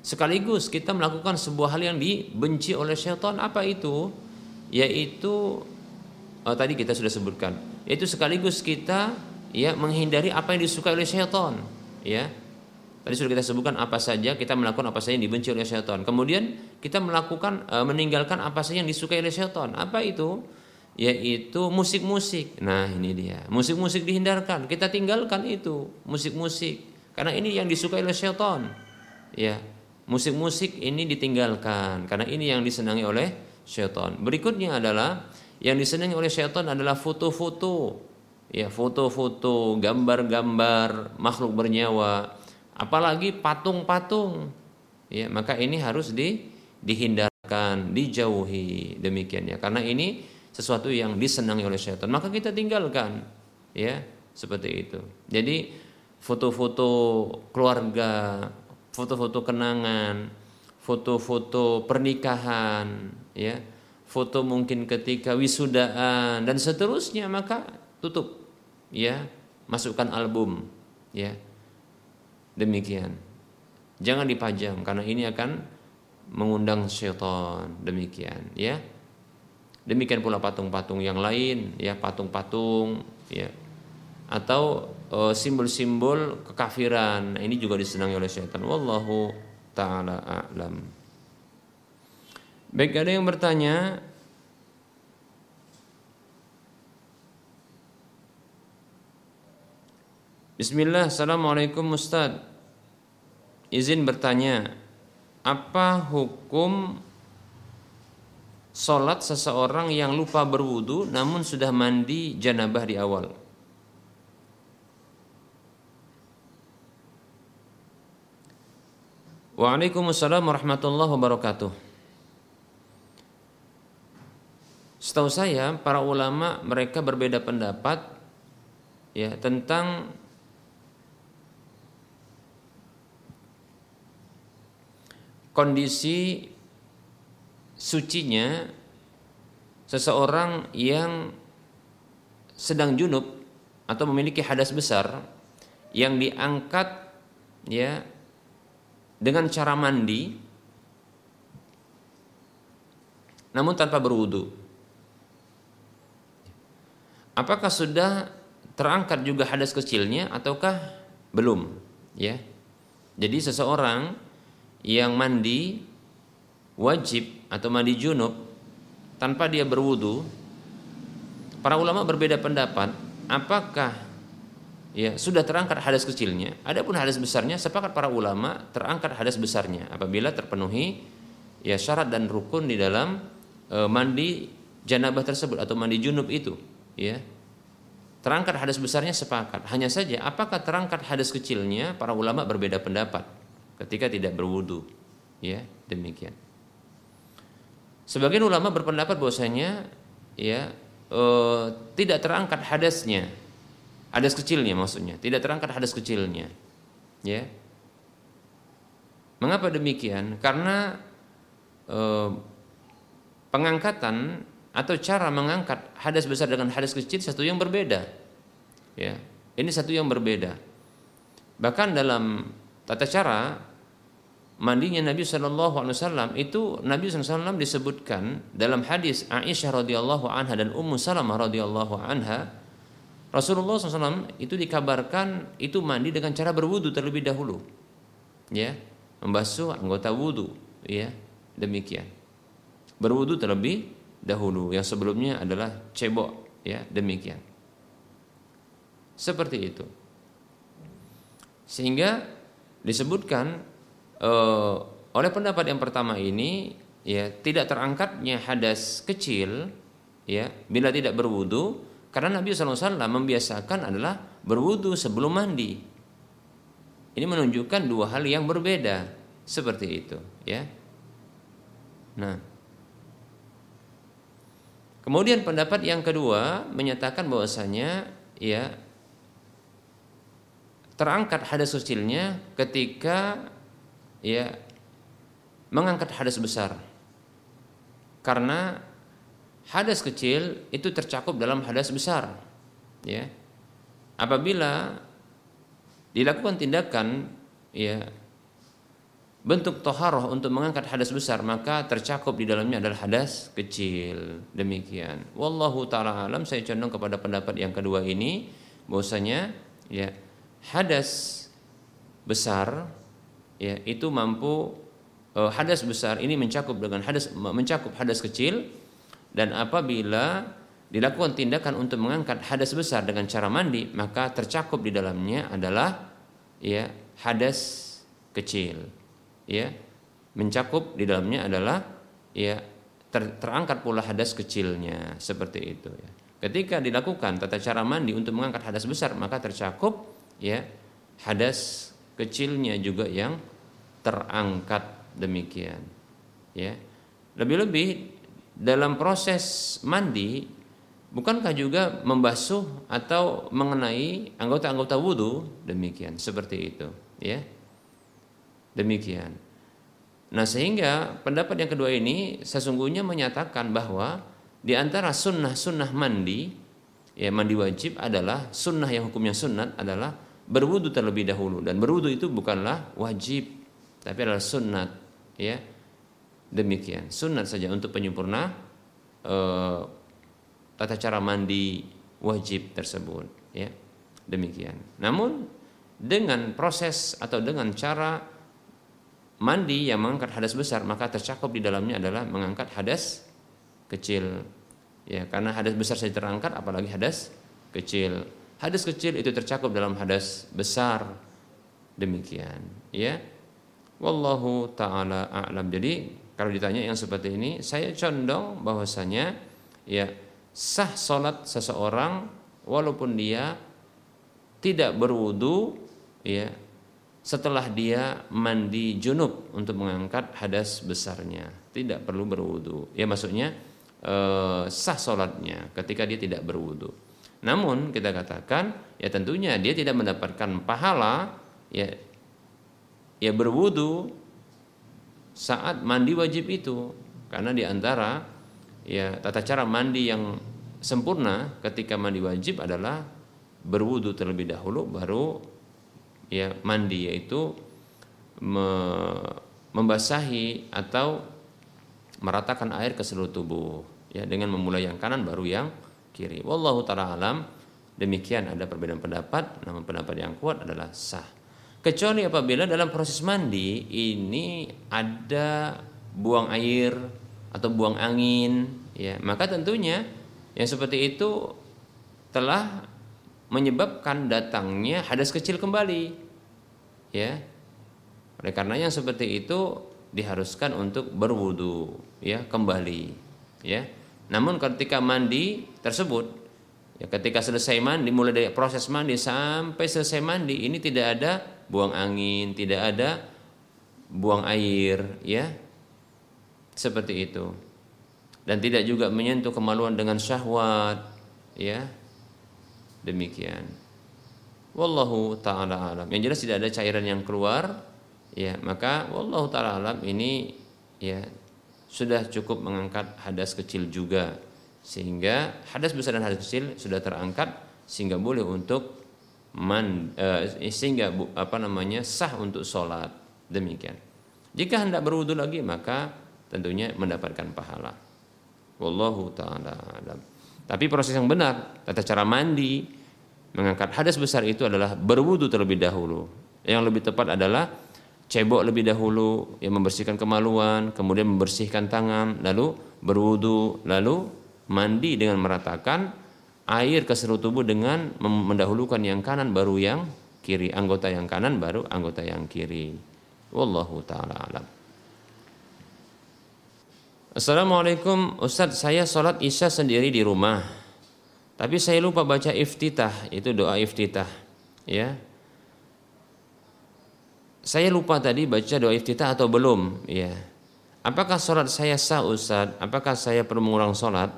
A: sekaligus kita melakukan sebuah hal yang dibenci oleh syaitan. Apa itu? Yaitu oh, tadi kita sudah sebutkan. Yaitu sekaligus kita ya menghindari apa yang disukai oleh syaitan ya. Tadi sudah kita sebutkan apa saja kita melakukan apa saja yang dibenci oleh syaitan. Kemudian kita melakukan e, meninggalkan apa saja yang disukai oleh syaitan. Apa itu? Yaitu musik-musik. Nah ini dia. Musik-musik dihindarkan. Kita tinggalkan itu musik-musik. Karena ini yang disukai oleh syaitan ya musik-musik ini ditinggalkan karena ini yang disenangi oleh syaitan. Berikutnya adalah yang disenangi oleh syaitan adalah foto-foto ya foto-foto, gambar-gambar makhluk bernyawa, apalagi patung-patung. Ya, maka ini harus di dihindarkan, dijauhi demikian ya. Karena ini sesuatu yang disenangi oleh syaitan, maka kita tinggalkan. Ya, seperti itu. Jadi foto-foto keluarga, foto-foto kenangan, foto-foto pernikahan, ya, foto mungkin ketika wisudaan dan seterusnya maka tutup ya. Masukkan album ya. Demikian. Jangan dipajang karena ini akan mengundang syaitan. Demikian ya. Demikian pula patung-patung yang lain ya patung-patung ya. Atau simbol-simbol kekafiran. Nah, ini juga disenangi oleh syaitan. Wallahu taala a'lam. Baik ada yang bertanya Bismillah, Assalamualaikum Ustaz. Izin bertanya Apa hukum Sholat seseorang yang lupa berwudu Namun sudah mandi janabah di awal Waalaikumsalam warahmatullahi wabarakatuh. Setahu saya para ulama mereka berbeda pendapat ya tentang kondisi sucinya seseorang yang sedang junub atau memiliki hadas besar yang diangkat ya dengan cara mandi namun tanpa berwudu. Apakah sudah terangkat juga hadas kecilnya ataukah belum? Ya. Jadi seseorang yang mandi wajib atau mandi junub tanpa dia berwudu, para ulama berbeda pendapat apakah ya sudah terangkat hadas kecilnya. Adapun hadas besarnya sepakat para ulama terangkat hadas besarnya. Apabila terpenuhi ya syarat dan rukun di dalam e, mandi janabah tersebut atau mandi junub itu ya. Terangkat hadas besarnya sepakat. Hanya saja apakah terangkat hadas kecilnya para ulama berbeda pendapat ketika tidak berwudu ya demikian. Sebagian ulama berpendapat bahwasanya ya e, tidak terangkat hadasnya hadas kecilnya maksudnya. Tidak terangkat hadas kecilnya. Ya. Mengapa demikian? Karena e, pengangkatan atau cara mengangkat hadas besar dengan hadas kecil satu yang berbeda. Ya, ini satu yang berbeda. Bahkan dalam tata cara mandinya Nabi Shallallahu Alaihi Wasallam itu Nabi SAW disebutkan dalam hadis Aisyah radhiyallahu anha dan Ummu Salamah radhiyallahu anha Rasulullah SAW itu dikabarkan itu mandi dengan cara berwudu terlebih dahulu, ya, membasuh anggota wudu, ya, demikian. Berwudu terlebih dahulu yang sebelumnya adalah cebok ya demikian. Seperti itu. Sehingga disebutkan uh, oleh pendapat yang pertama ini ya tidak terangkatnya hadas kecil ya bila tidak berwudu karena Nabi SAW membiasakan adalah berwudu sebelum mandi. Ini menunjukkan dua hal yang berbeda seperti itu ya. Nah. Kemudian pendapat yang kedua menyatakan bahwasanya ya terangkat hadas kecilnya ketika ya mengangkat hadas besar. Karena hadas kecil itu tercakup dalam hadas besar. Ya. Apabila dilakukan tindakan ya bentuk toharoh untuk mengangkat hadas besar maka tercakup di dalamnya adalah hadas kecil demikian wallahu taala alam saya condong kepada pendapat yang kedua ini bahwasanya ya hadas besar ya itu mampu uh, hadas besar ini mencakup dengan hadas mencakup hadas kecil dan apabila dilakukan tindakan untuk mengangkat hadas besar dengan cara mandi maka tercakup di dalamnya adalah ya hadas kecil ya mencakup di dalamnya adalah ya ter, terangkat pula hadas kecilnya seperti itu ya. ketika dilakukan tata cara mandi untuk mengangkat hadas besar maka tercakup ya hadas kecilnya juga yang terangkat demikian ya lebih-lebih dalam proses mandi bukankah juga membasuh atau mengenai anggota-anggota wudhu demikian seperti itu ya. Demikian. Nah sehingga pendapat yang kedua ini sesungguhnya menyatakan bahwa di antara sunnah-sunnah mandi, ya mandi wajib adalah sunnah yang hukumnya sunat adalah berwudu terlebih dahulu. Dan berwudu itu bukanlah wajib tapi adalah sunat ya demikian. Sunat saja untuk penyempurna eh, tata cara mandi wajib tersebut ya. Demikian. Namun dengan proses atau dengan cara mandi yang mengangkat hadas besar maka tercakup di dalamnya adalah mengangkat hadas kecil ya. Karena hadas besar saja terangkat apalagi hadas kecil. Hadas kecil itu tercakup dalam hadas besar. Demikian ya. Wallahu taala a'lam. Jadi kalau ditanya yang seperti ini saya condong bahwasanya ya sah salat seseorang walaupun dia tidak berwudu ya setelah dia mandi junub untuk mengangkat hadas besarnya tidak perlu berwudu ya maksudnya eh, sah sholatnya ketika dia tidak berwudu. Namun kita katakan ya tentunya dia tidak mendapatkan pahala ya ya berwudu saat mandi wajib itu karena di antara ya tata cara mandi yang sempurna ketika mandi wajib adalah berwudu terlebih dahulu baru ya mandi yaitu me, membasahi atau meratakan air ke seluruh tubuh ya dengan memulai yang kanan baru yang kiri. Wallahu taala alam. Demikian ada perbedaan pendapat, namun pendapat yang kuat adalah sah. Kecuali apabila dalam proses mandi ini ada buang air atau buang angin, ya, maka tentunya yang seperti itu telah menyebabkan datangnya hadas kecil kembali. Ya. Oleh karena yang seperti itu diharuskan untuk berwudu ya kembali ya namun ketika mandi tersebut ya ketika selesai mandi mulai dari proses mandi sampai selesai mandi ini tidak ada buang angin tidak ada buang air ya. Seperti itu. Dan tidak juga menyentuh kemaluan dengan syahwat ya. Demikian. Wallahu taala alam. Yang jelas tidak ada cairan yang keluar ya. Maka wallahu taala alam ini ya sudah cukup mengangkat hadas kecil juga. Sehingga hadas besar dan hadas kecil sudah terangkat sehingga boleh untuk man eh, sehingga apa namanya sah untuk sholat. Demikian. Jika hendak berwudu lagi maka tentunya mendapatkan pahala. Wallahu taala alam. Tapi proses yang benar tata cara mandi mengangkat hadas besar itu adalah berwudu terlebih dahulu. Yang lebih tepat adalah cebok lebih dahulu yang membersihkan kemaluan, kemudian membersihkan tangan, lalu berwudu, lalu mandi dengan meratakan air ke seluruh tubuh dengan mendahulukan yang kanan baru yang kiri, anggota yang kanan baru anggota yang kiri. Wallahu taala alam. Assalamualaikum. Ustadz saya sholat isya sendiri di rumah. Tapi saya lupa baca iftitah. Itu doa iftitah Ya. Saya lupa tadi baca doa iftitah atau belum ya. Apakah sholat saya sah Ustaz apakah saya perlu mengulang sholat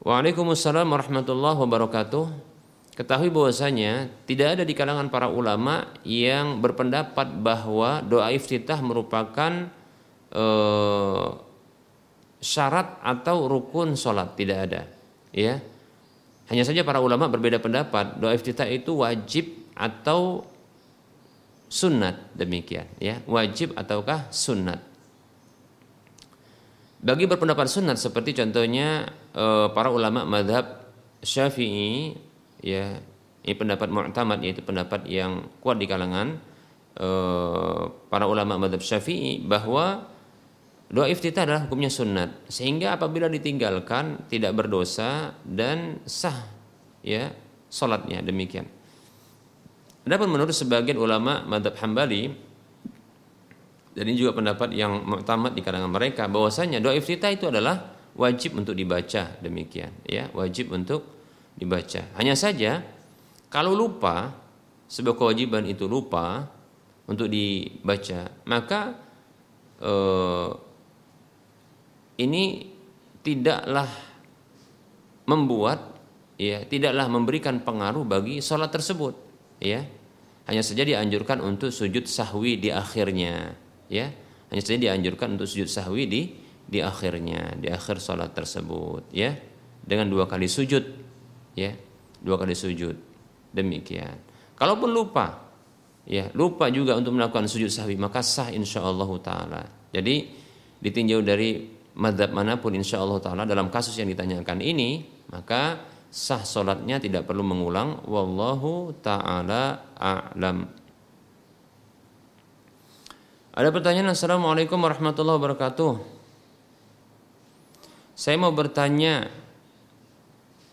A: Waalaikumsalam warahmatullahi wabarakatuh. Ketahui bahwasanya tidak ada di kalangan para ulama yang berpendapat bahwa doa iftitah merupakan eh, syarat atau rukun sholat. Tidak ada ya. Hanya saja para ulama berbeda pendapat. Doa iftitah itu wajib atau sunat demikian ya. Wajib ataukah sunat bagi berpendapat sunat seperti contohnya eh, para ulama madhab syafi'i ya ini pendapat mu'tamad yaitu pendapat yang kuat di kalangan eh, para ulama madhab syafi'i bahwa Doa iftitah adalah hukumnya sunat sehingga apabila ditinggalkan tidak berdosa dan sah ya salatnya demikian. Adapun menurut sebagian ulama madhab Hambali Dan ini juga pendapat yang tamat di kalangan mereka bahwasanya doa iftitah itu adalah wajib untuk dibaca demikian ya, wajib untuk dibaca. Hanya saja kalau lupa sebuah kewajiban itu lupa untuk dibaca, maka eh, ini tidaklah membuat ya tidaklah memberikan pengaruh bagi sholat tersebut ya hanya saja dianjurkan untuk sujud sahwi di akhirnya ya. Hanya saja dianjurkan untuk sujud sahwi di di akhirnya di akhir sholat tersebut ya. Dengan dua kali sujud ya. Dua kali sujud. Demikian. Kalaupun lupa ya lupa juga untuk melakukan sujud sahwi maka sah insya Allah taala. Jadi ditinjau dari madhab mana pun insya Allah taala dalam kasus yang ditanyakan ini maka sah solatnya tidak perlu mengulang. Wallahu taala a'lam ada pertanyaan Assalamualaikum warahmatullahi wabarakatuh saya mau bertanya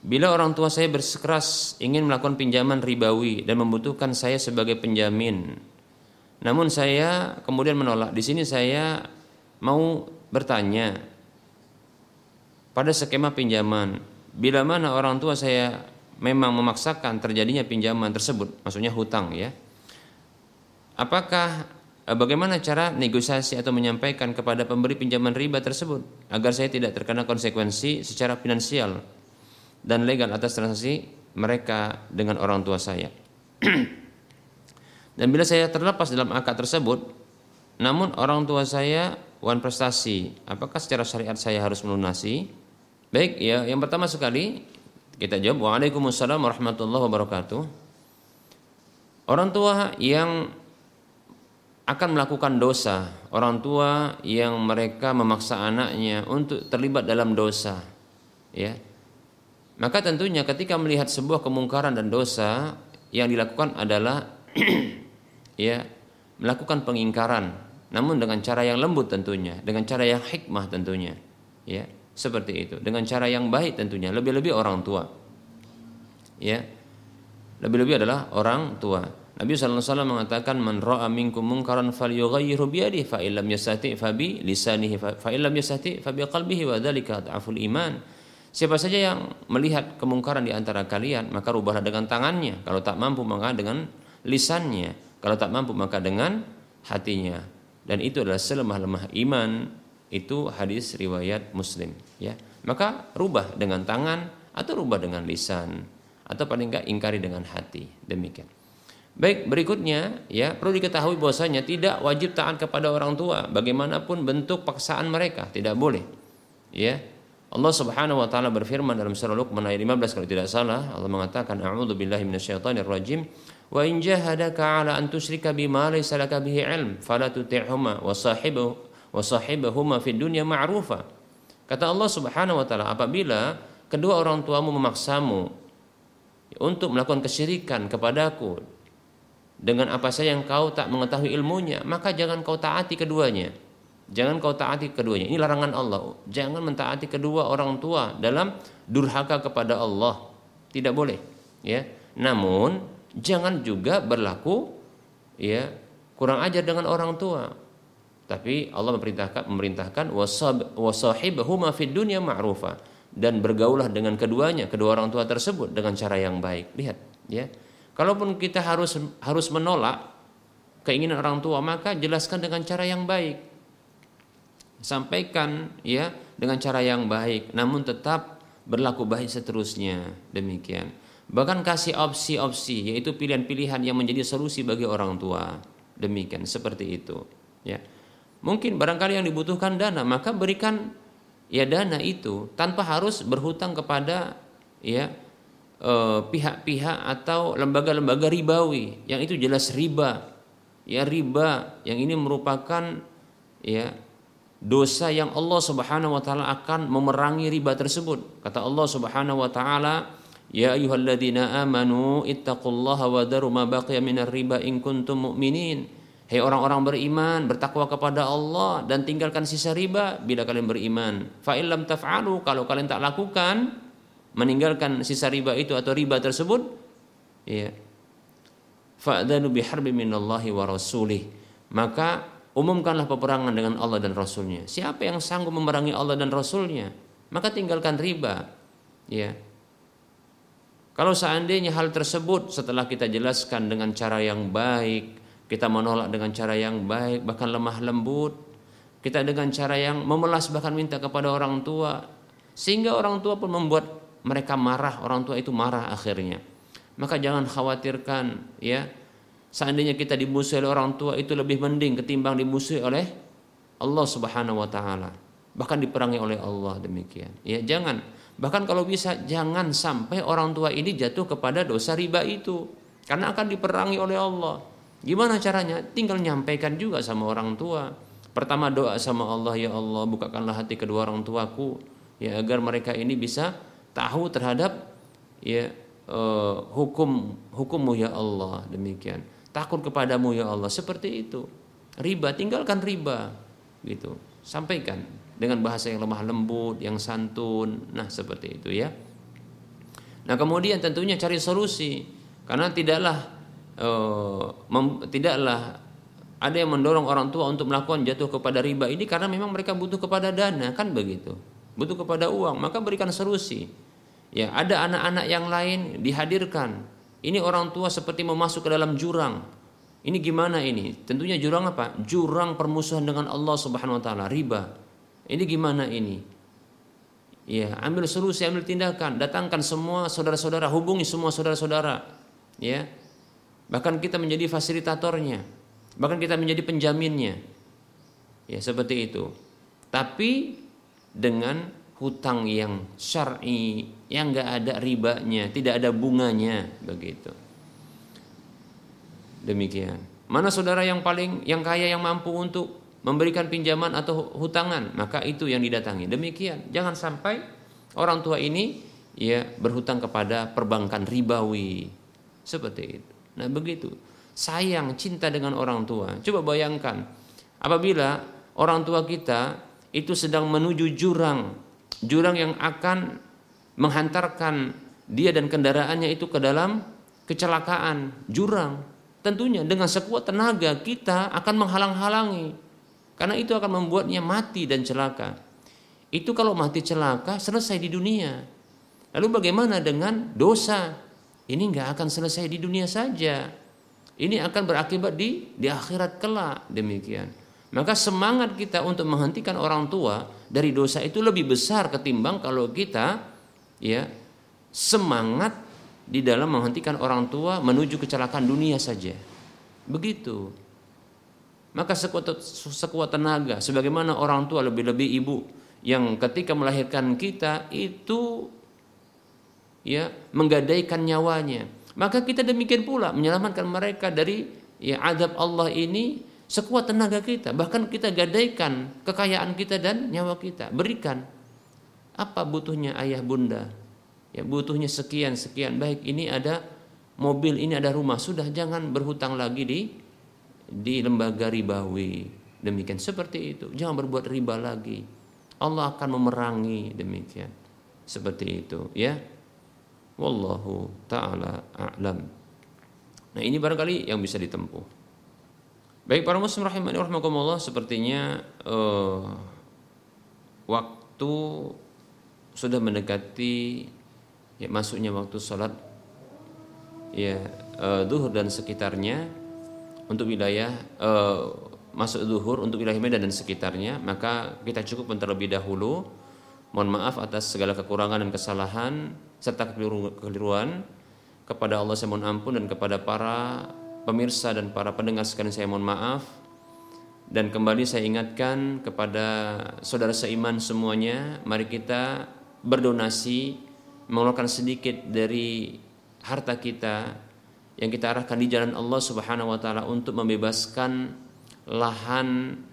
A: Bila orang tua saya bersikeras ingin melakukan pinjaman ribawi dan membutuhkan saya sebagai penjamin, namun saya kemudian menolak. Di sini saya mau bertanya pada skema pinjaman, bila mana orang tua saya memang memaksakan terjadinya pinjaman tersebut, maksudnya hutang ya. Apakah bagaimana cara negosiasi atau menyampaikan kepada pemberi pinjaman riba tersebut agar saya tidak terkena konsekuensi secara finansial dan legal atas transaksi mereka dengan orang tua saya. dan bila saya terlepas dalam akad tersebut, namun orang tua saya wan prestasi, apakah secara syariat saya harus melunasi? Baik, ya yang pertama sekali kita jawab Waalaikumsalam warahmatullahi wabarakatuh. Orang tua yang akan melakukan dosa, orang tua yang mereka memaksa anaknya untuk terlibat dalam dosa, ya. Maka tentunya ketika melihat sebuah kemungkaran dan dosa yang dilakukan adalah ya melakukan pengingkaran. Namun dengan cara yang lembut tentunya, dengan cara yang hikmah tentunya, ya. Seperti itu. Dengan cara yang baik tentunya. Lebih-lebih orang tua ya. Lebih-lebih adalah orang tua Nabi SAW mengatakan man ra'a minkum munkaran falyughayyirhu bi yadihi fa illam yastati fa bi lisanihi fa illam yastati fa bi qalbihi wa dzalika adhaful iman. Siapa saja yang melihat kemungkaran di antara kalian maka rubahlah dengan tangannya. Kalau tak mampu maka dengan lisannya. Kalau tak mampu maka dengan hatinya. Dan itu adalah selemah-lemah iman. Itu hadis riwayat Muslim ya. Maka rubah dengan tangan atau rubah dengan lisan atau paling enggak ingkari dengan hati. Demikian baik berikutnya ya perlu diketahui bahwasanya tidak wajib taat kepada orang tua bagaimanapun bentuk paksaan mereka. Tidak boleh ya. Allah Subhanahu wa taala berfirman dalam surah Luqman ayat 15 kalau tidak salah Allah mengatakan a'udzu billahi minasyaitonir rajim wa in jahadaka ala an tusyrika bima laysa bihi ilm fala tuti'huma wa sahibu wa sahibahuma fid dunya ma'rufa. Kata Allah Subhanahu wa taala, apabila kedua orang tuamu memaksamu untuk melakukan kesyirikan kepadaku dengan apa saja yang kau tak mengetahui ilmunya, maka jangan kau taati keduanya. Jangan kau taati keduanya. Ini larangan Allah. Jangan mentaati kedua orang tua dalam durhaka kepada Allah. Tidak boleh, ya. Namun jangan juga berlaku ya kurang ajar dengan orang tua tapi Allah memerintahkan memerintahkan wasahibahuma fid dunya ma'rufa dan bergaulah dengan keduanya, kedua orang tua tersebut dengan cara yang baik. Lihat, ya. Kalaupun kita harus harus menolak keinginan orang tua, maka jelaskan dengan cara yang baik. Sampaikan ya dengan cara yang baik, namun tetap berlaku baik seterusnya. Demikian. Bahkan kasih opsi-opsi yaitu pilihan-pilihan yang menjadi solusi bagi orang tua. Demikian seperti itu, ya. Mungkin barangkali yang dibutuhkan dana, maka berikan ya dana itu tanpa harus berhutang kepada ya pihak-pihak atau lembaga-lembaga ribawi yang itu jelas riba. Ya riba yang ini merupakan ya dosa yang Allah Subhanahu wa taala akan memerangi riba tersebut. Kata Allah Subhanahu wa taala, "Ya ayyuhalladzina amanu ittaqullaha wa daru ma baqiya minar riba in kuntum mu'minin." Hei orang-orang beriman, bertakwa kepada Allah dan tinggalkan sisa riba bila kalian beriman. Fa illam taf'alu kalau kalian tak lakukan meninggalkan sisa riba itu atau riba tersebut ya. Fa'danu biharbi minallahi wa rasulih. Maka umumkanlah peperangan dengan Allah dan Rasulnya. Siapa yang sanggup memerangi Allah dan Rasulnya, maka tinggalkan riba. Ya. Kalau seandainya hal tersebut setelah kita jelaskan dengan cara yang baik, kita menolak dengan cara yang baik, bahkan lemah lembut, kita dengan cara yang memelas bahkan minta kepada orang tua, sehingga orang tua pun membuat mereka marah, orang tua itu marah akhirnya. Maka jangan khawatirkan ya Seandainya kita dimusuhi oleh orang tua itu lebih mending ketimbang dimusuhi oleh Allah Subhanahu wa taala. Bahkan diperangi oleh Allah demikian. Ya, jangan. Bahkan kalau bisa jangan sampai orang tua ini jatuh kepada dosa riba itu karena akan diperangi oleh Allah. Gimana caranya? Tinggal nyampaikan juga sama orang tua. Pertama doa sama Allah, ya Allah, bukakanlah hati kedua orang tuaku ya agar mereka ini bisa tahu terhadap ya uh, hukum hukummu ya Allah demikian. Takut kepadamu ya Allah seperti itu. Riba tinggalkan riba gitu. Sampaikan dengan bahasa yang lemah lembut yang santun nah seperti itu ya. Nah kemudian tentunya cari solusi karena tidaklah uh, tidaklah ada yang mendorong orang tua untuk melakukan jatuh kepada riba ini karena memang mereka butuh kepada dana kan begitu? Butuh kepada uang maka berikan solusi ya ada anak-anak yang lain dihadirkan ini orang tua seperti memasuk ke dalam jurang. Ini gimana ini? Tentunya jurang apa? Jurang permusuhan dengan Allah Subhanahu wa taala, riba. Ini gimana ini? Ya, ambil solusi, ambil tindakan, datangkan semua saudara-saudara, hubungi semua saudara-saudara. Ya. Bahkan kita menjadi fasilitatornya. Bahkan kita menjadi penjaminnya. Ya, seperti itu. Tapi dengan hutang yang syar'i yang nggak ada ribanya, tidak ada bunganya begitu. Demikian. Mana saudara yang paling yang kaya yang mampu untuk memberikan pinjaman atau hutangan, maka itu yang didatangi. Demikian. Jangan sampai orang tua ini ya berhutang kepada perbankan ribawi. Seperti itu. Nah, begitu. Sayang, cinta dengan orang tua. Coba bayangkan apabila orang tua kita itu sedang menuju jurang jurang yang akan menghantarkan dia dan kendaraannya itu ke dalam kecelakaan jurang. Tentunya dengan sekuat tenaga kita akan menghalang-halangi karena itu akan membuatnya mati dan celaka. Itu kalau mati celaka selesai di dunia. Lalu bagaimana dengan dosa? Ini nggak akan selesai di dunia saja. Ini akan berakibat di di akhirat kelak. Demikian. Maka semangat kita untuk menghentikan orang tua dari dosa itu lebih besar ketimbang kalau kita ya semangat di dalam menghentikan orang tua menuju kecelakaan dunia saja. Begitu. Maka sekuat, sekuat tenaga sebagaimana orang tua lebih-lebih ibu yang ketika melahirkan kita itu ya menggadaikan nyawanya. Maka kita demikian pula menyelamatkan mereka dari ya adab Allah ini sekuat tenaga kita, bahkan kita gadaikan kekayaan kita dan nyawa kita, berikan. Apa butuhnya ayah bunda? Ya butuhnya sekian sekian. Baik, ini ada mobil, ini ada rumah. Sudah jangan berhutang lagi di di lembaga ribawi. Demikian seperti itu. Jangan berbuat riba lagi. Allah akan memerangi demikian. Seperti itu, ya. Wallahu taala a'lam. Nah, ini barangkali yang bisa ditempuh. Baik para muslim rahimani rahimakumullah sepertinya uh, waktu sudah mendekati ya masuknya waktu sholat ya uh, duhur dan sekitarnya untuk wilayah uh, masuk duhur untuk wilayah Medan dan sekitarnya maka kita cukup terlebih dahulu. Mohon maaf atas segala kekurangan dan kesalahan serta kekeliruan. Kepada Allah saya mohon ampun dan kepada para pemirsa dan para pendengar sekalian saya mohon maaf. Dan kembali saya ingatkan kepada saudara seiman semuanya mari kita berdonasi mengeluarkan sedikit dari harta kita yang kita arahkan di jalan Allah Subhanahu wa taala untuk membebaskan lahan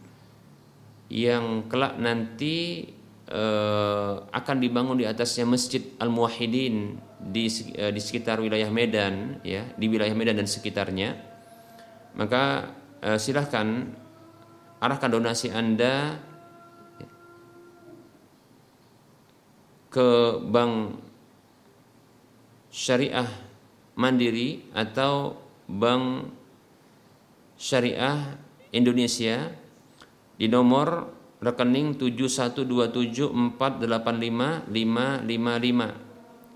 A: yang kelak nanti uh, akan dibangun di atasnya Masjid Al Muwahhidin di uh, di sekitar wilayah Medan ya di wilayah Medan dan sekitarnya maka uh, silahkan arahkan donasi anda ke bank syariah mandiri atau bank syariah Indonesia di nomor rekening 71274855555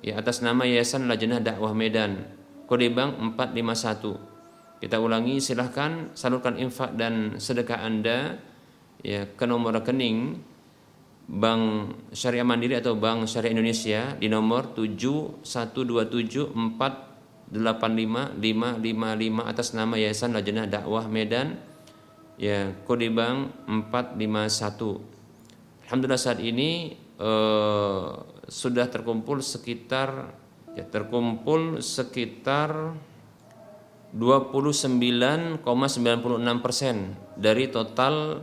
A: ya atas nama Yayasan Lajnah Dakwah Medan kode bank 451 kita ulangi silahkan salurkan infak dan sedekah Anda ya ke nomor rekening Bank Syariah Mandiri atau Bank Syariah Indonesia di nomor 71274855555 atas nama Yayasan Lajnah Dakwah Medan ya kode bank 451 Alhamdulillah saat ini eh, sudah terkumpul sekitar ya terkumpul sekitar 29,96 persen. Dari total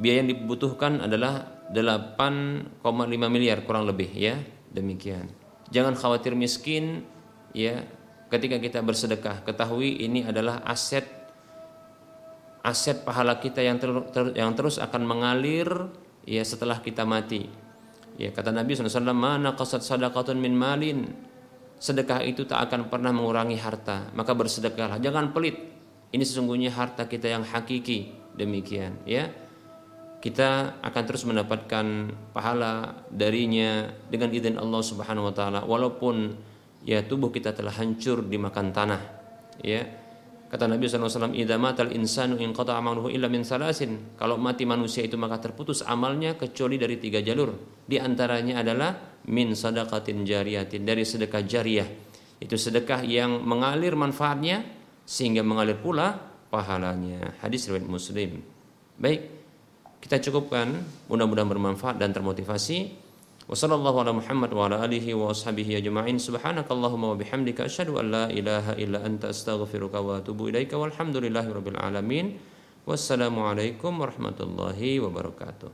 A: biaya yang dibutuhkan adalah 8,5 miliar kurang lebih ya. Demikian. Jangan khawatir miskin ya. Ketika kita bersedekah ketahui ini adalah aset aset pahala kita yang ter, ter, yang terus akan mengalir ya setelah kita mati. Ya kata Nabi SAW, mana qasad sadaqatun min malin. Sedekah itu tak akan pernah mengurangi harta. Maka bersedekahlah, jangan pelit. Ini sesungguhnya harta kita yang hakiki. Demikian, ya. Kita akan terus mendapatkan pahala darinya dengan izin Allah Subhanahu wa taala walaupun ya tubuh kita telah hancur dimakan tanah. Ya, Kata Nabi SAW, Idza matal insanu in amaluhu illa min salasin. Kalau mati manusia itu maka terputus amalnya kecuali dari tiga jalur. Di antaranya adalah min sadaqatin jariyatin, dari sedekah jariah. Itu sedekah yang mengalir manfaatnya sehingga mengalir pula pahalanya. Hadis riwayat Muslim. Baik, kita cukupkan. Mudah-mudahan bermanfaat dan termotivasi. Wassallallahu ala Muhammad wa ala alihi wa ashabihi ajma'in. Subhanakallahumma wa bihamdika asyhadu an la ilaha illa anta astaghfiruka wa atubu ilaika alamin. Wassalamualaikum warahmatullahi wabarakatuh.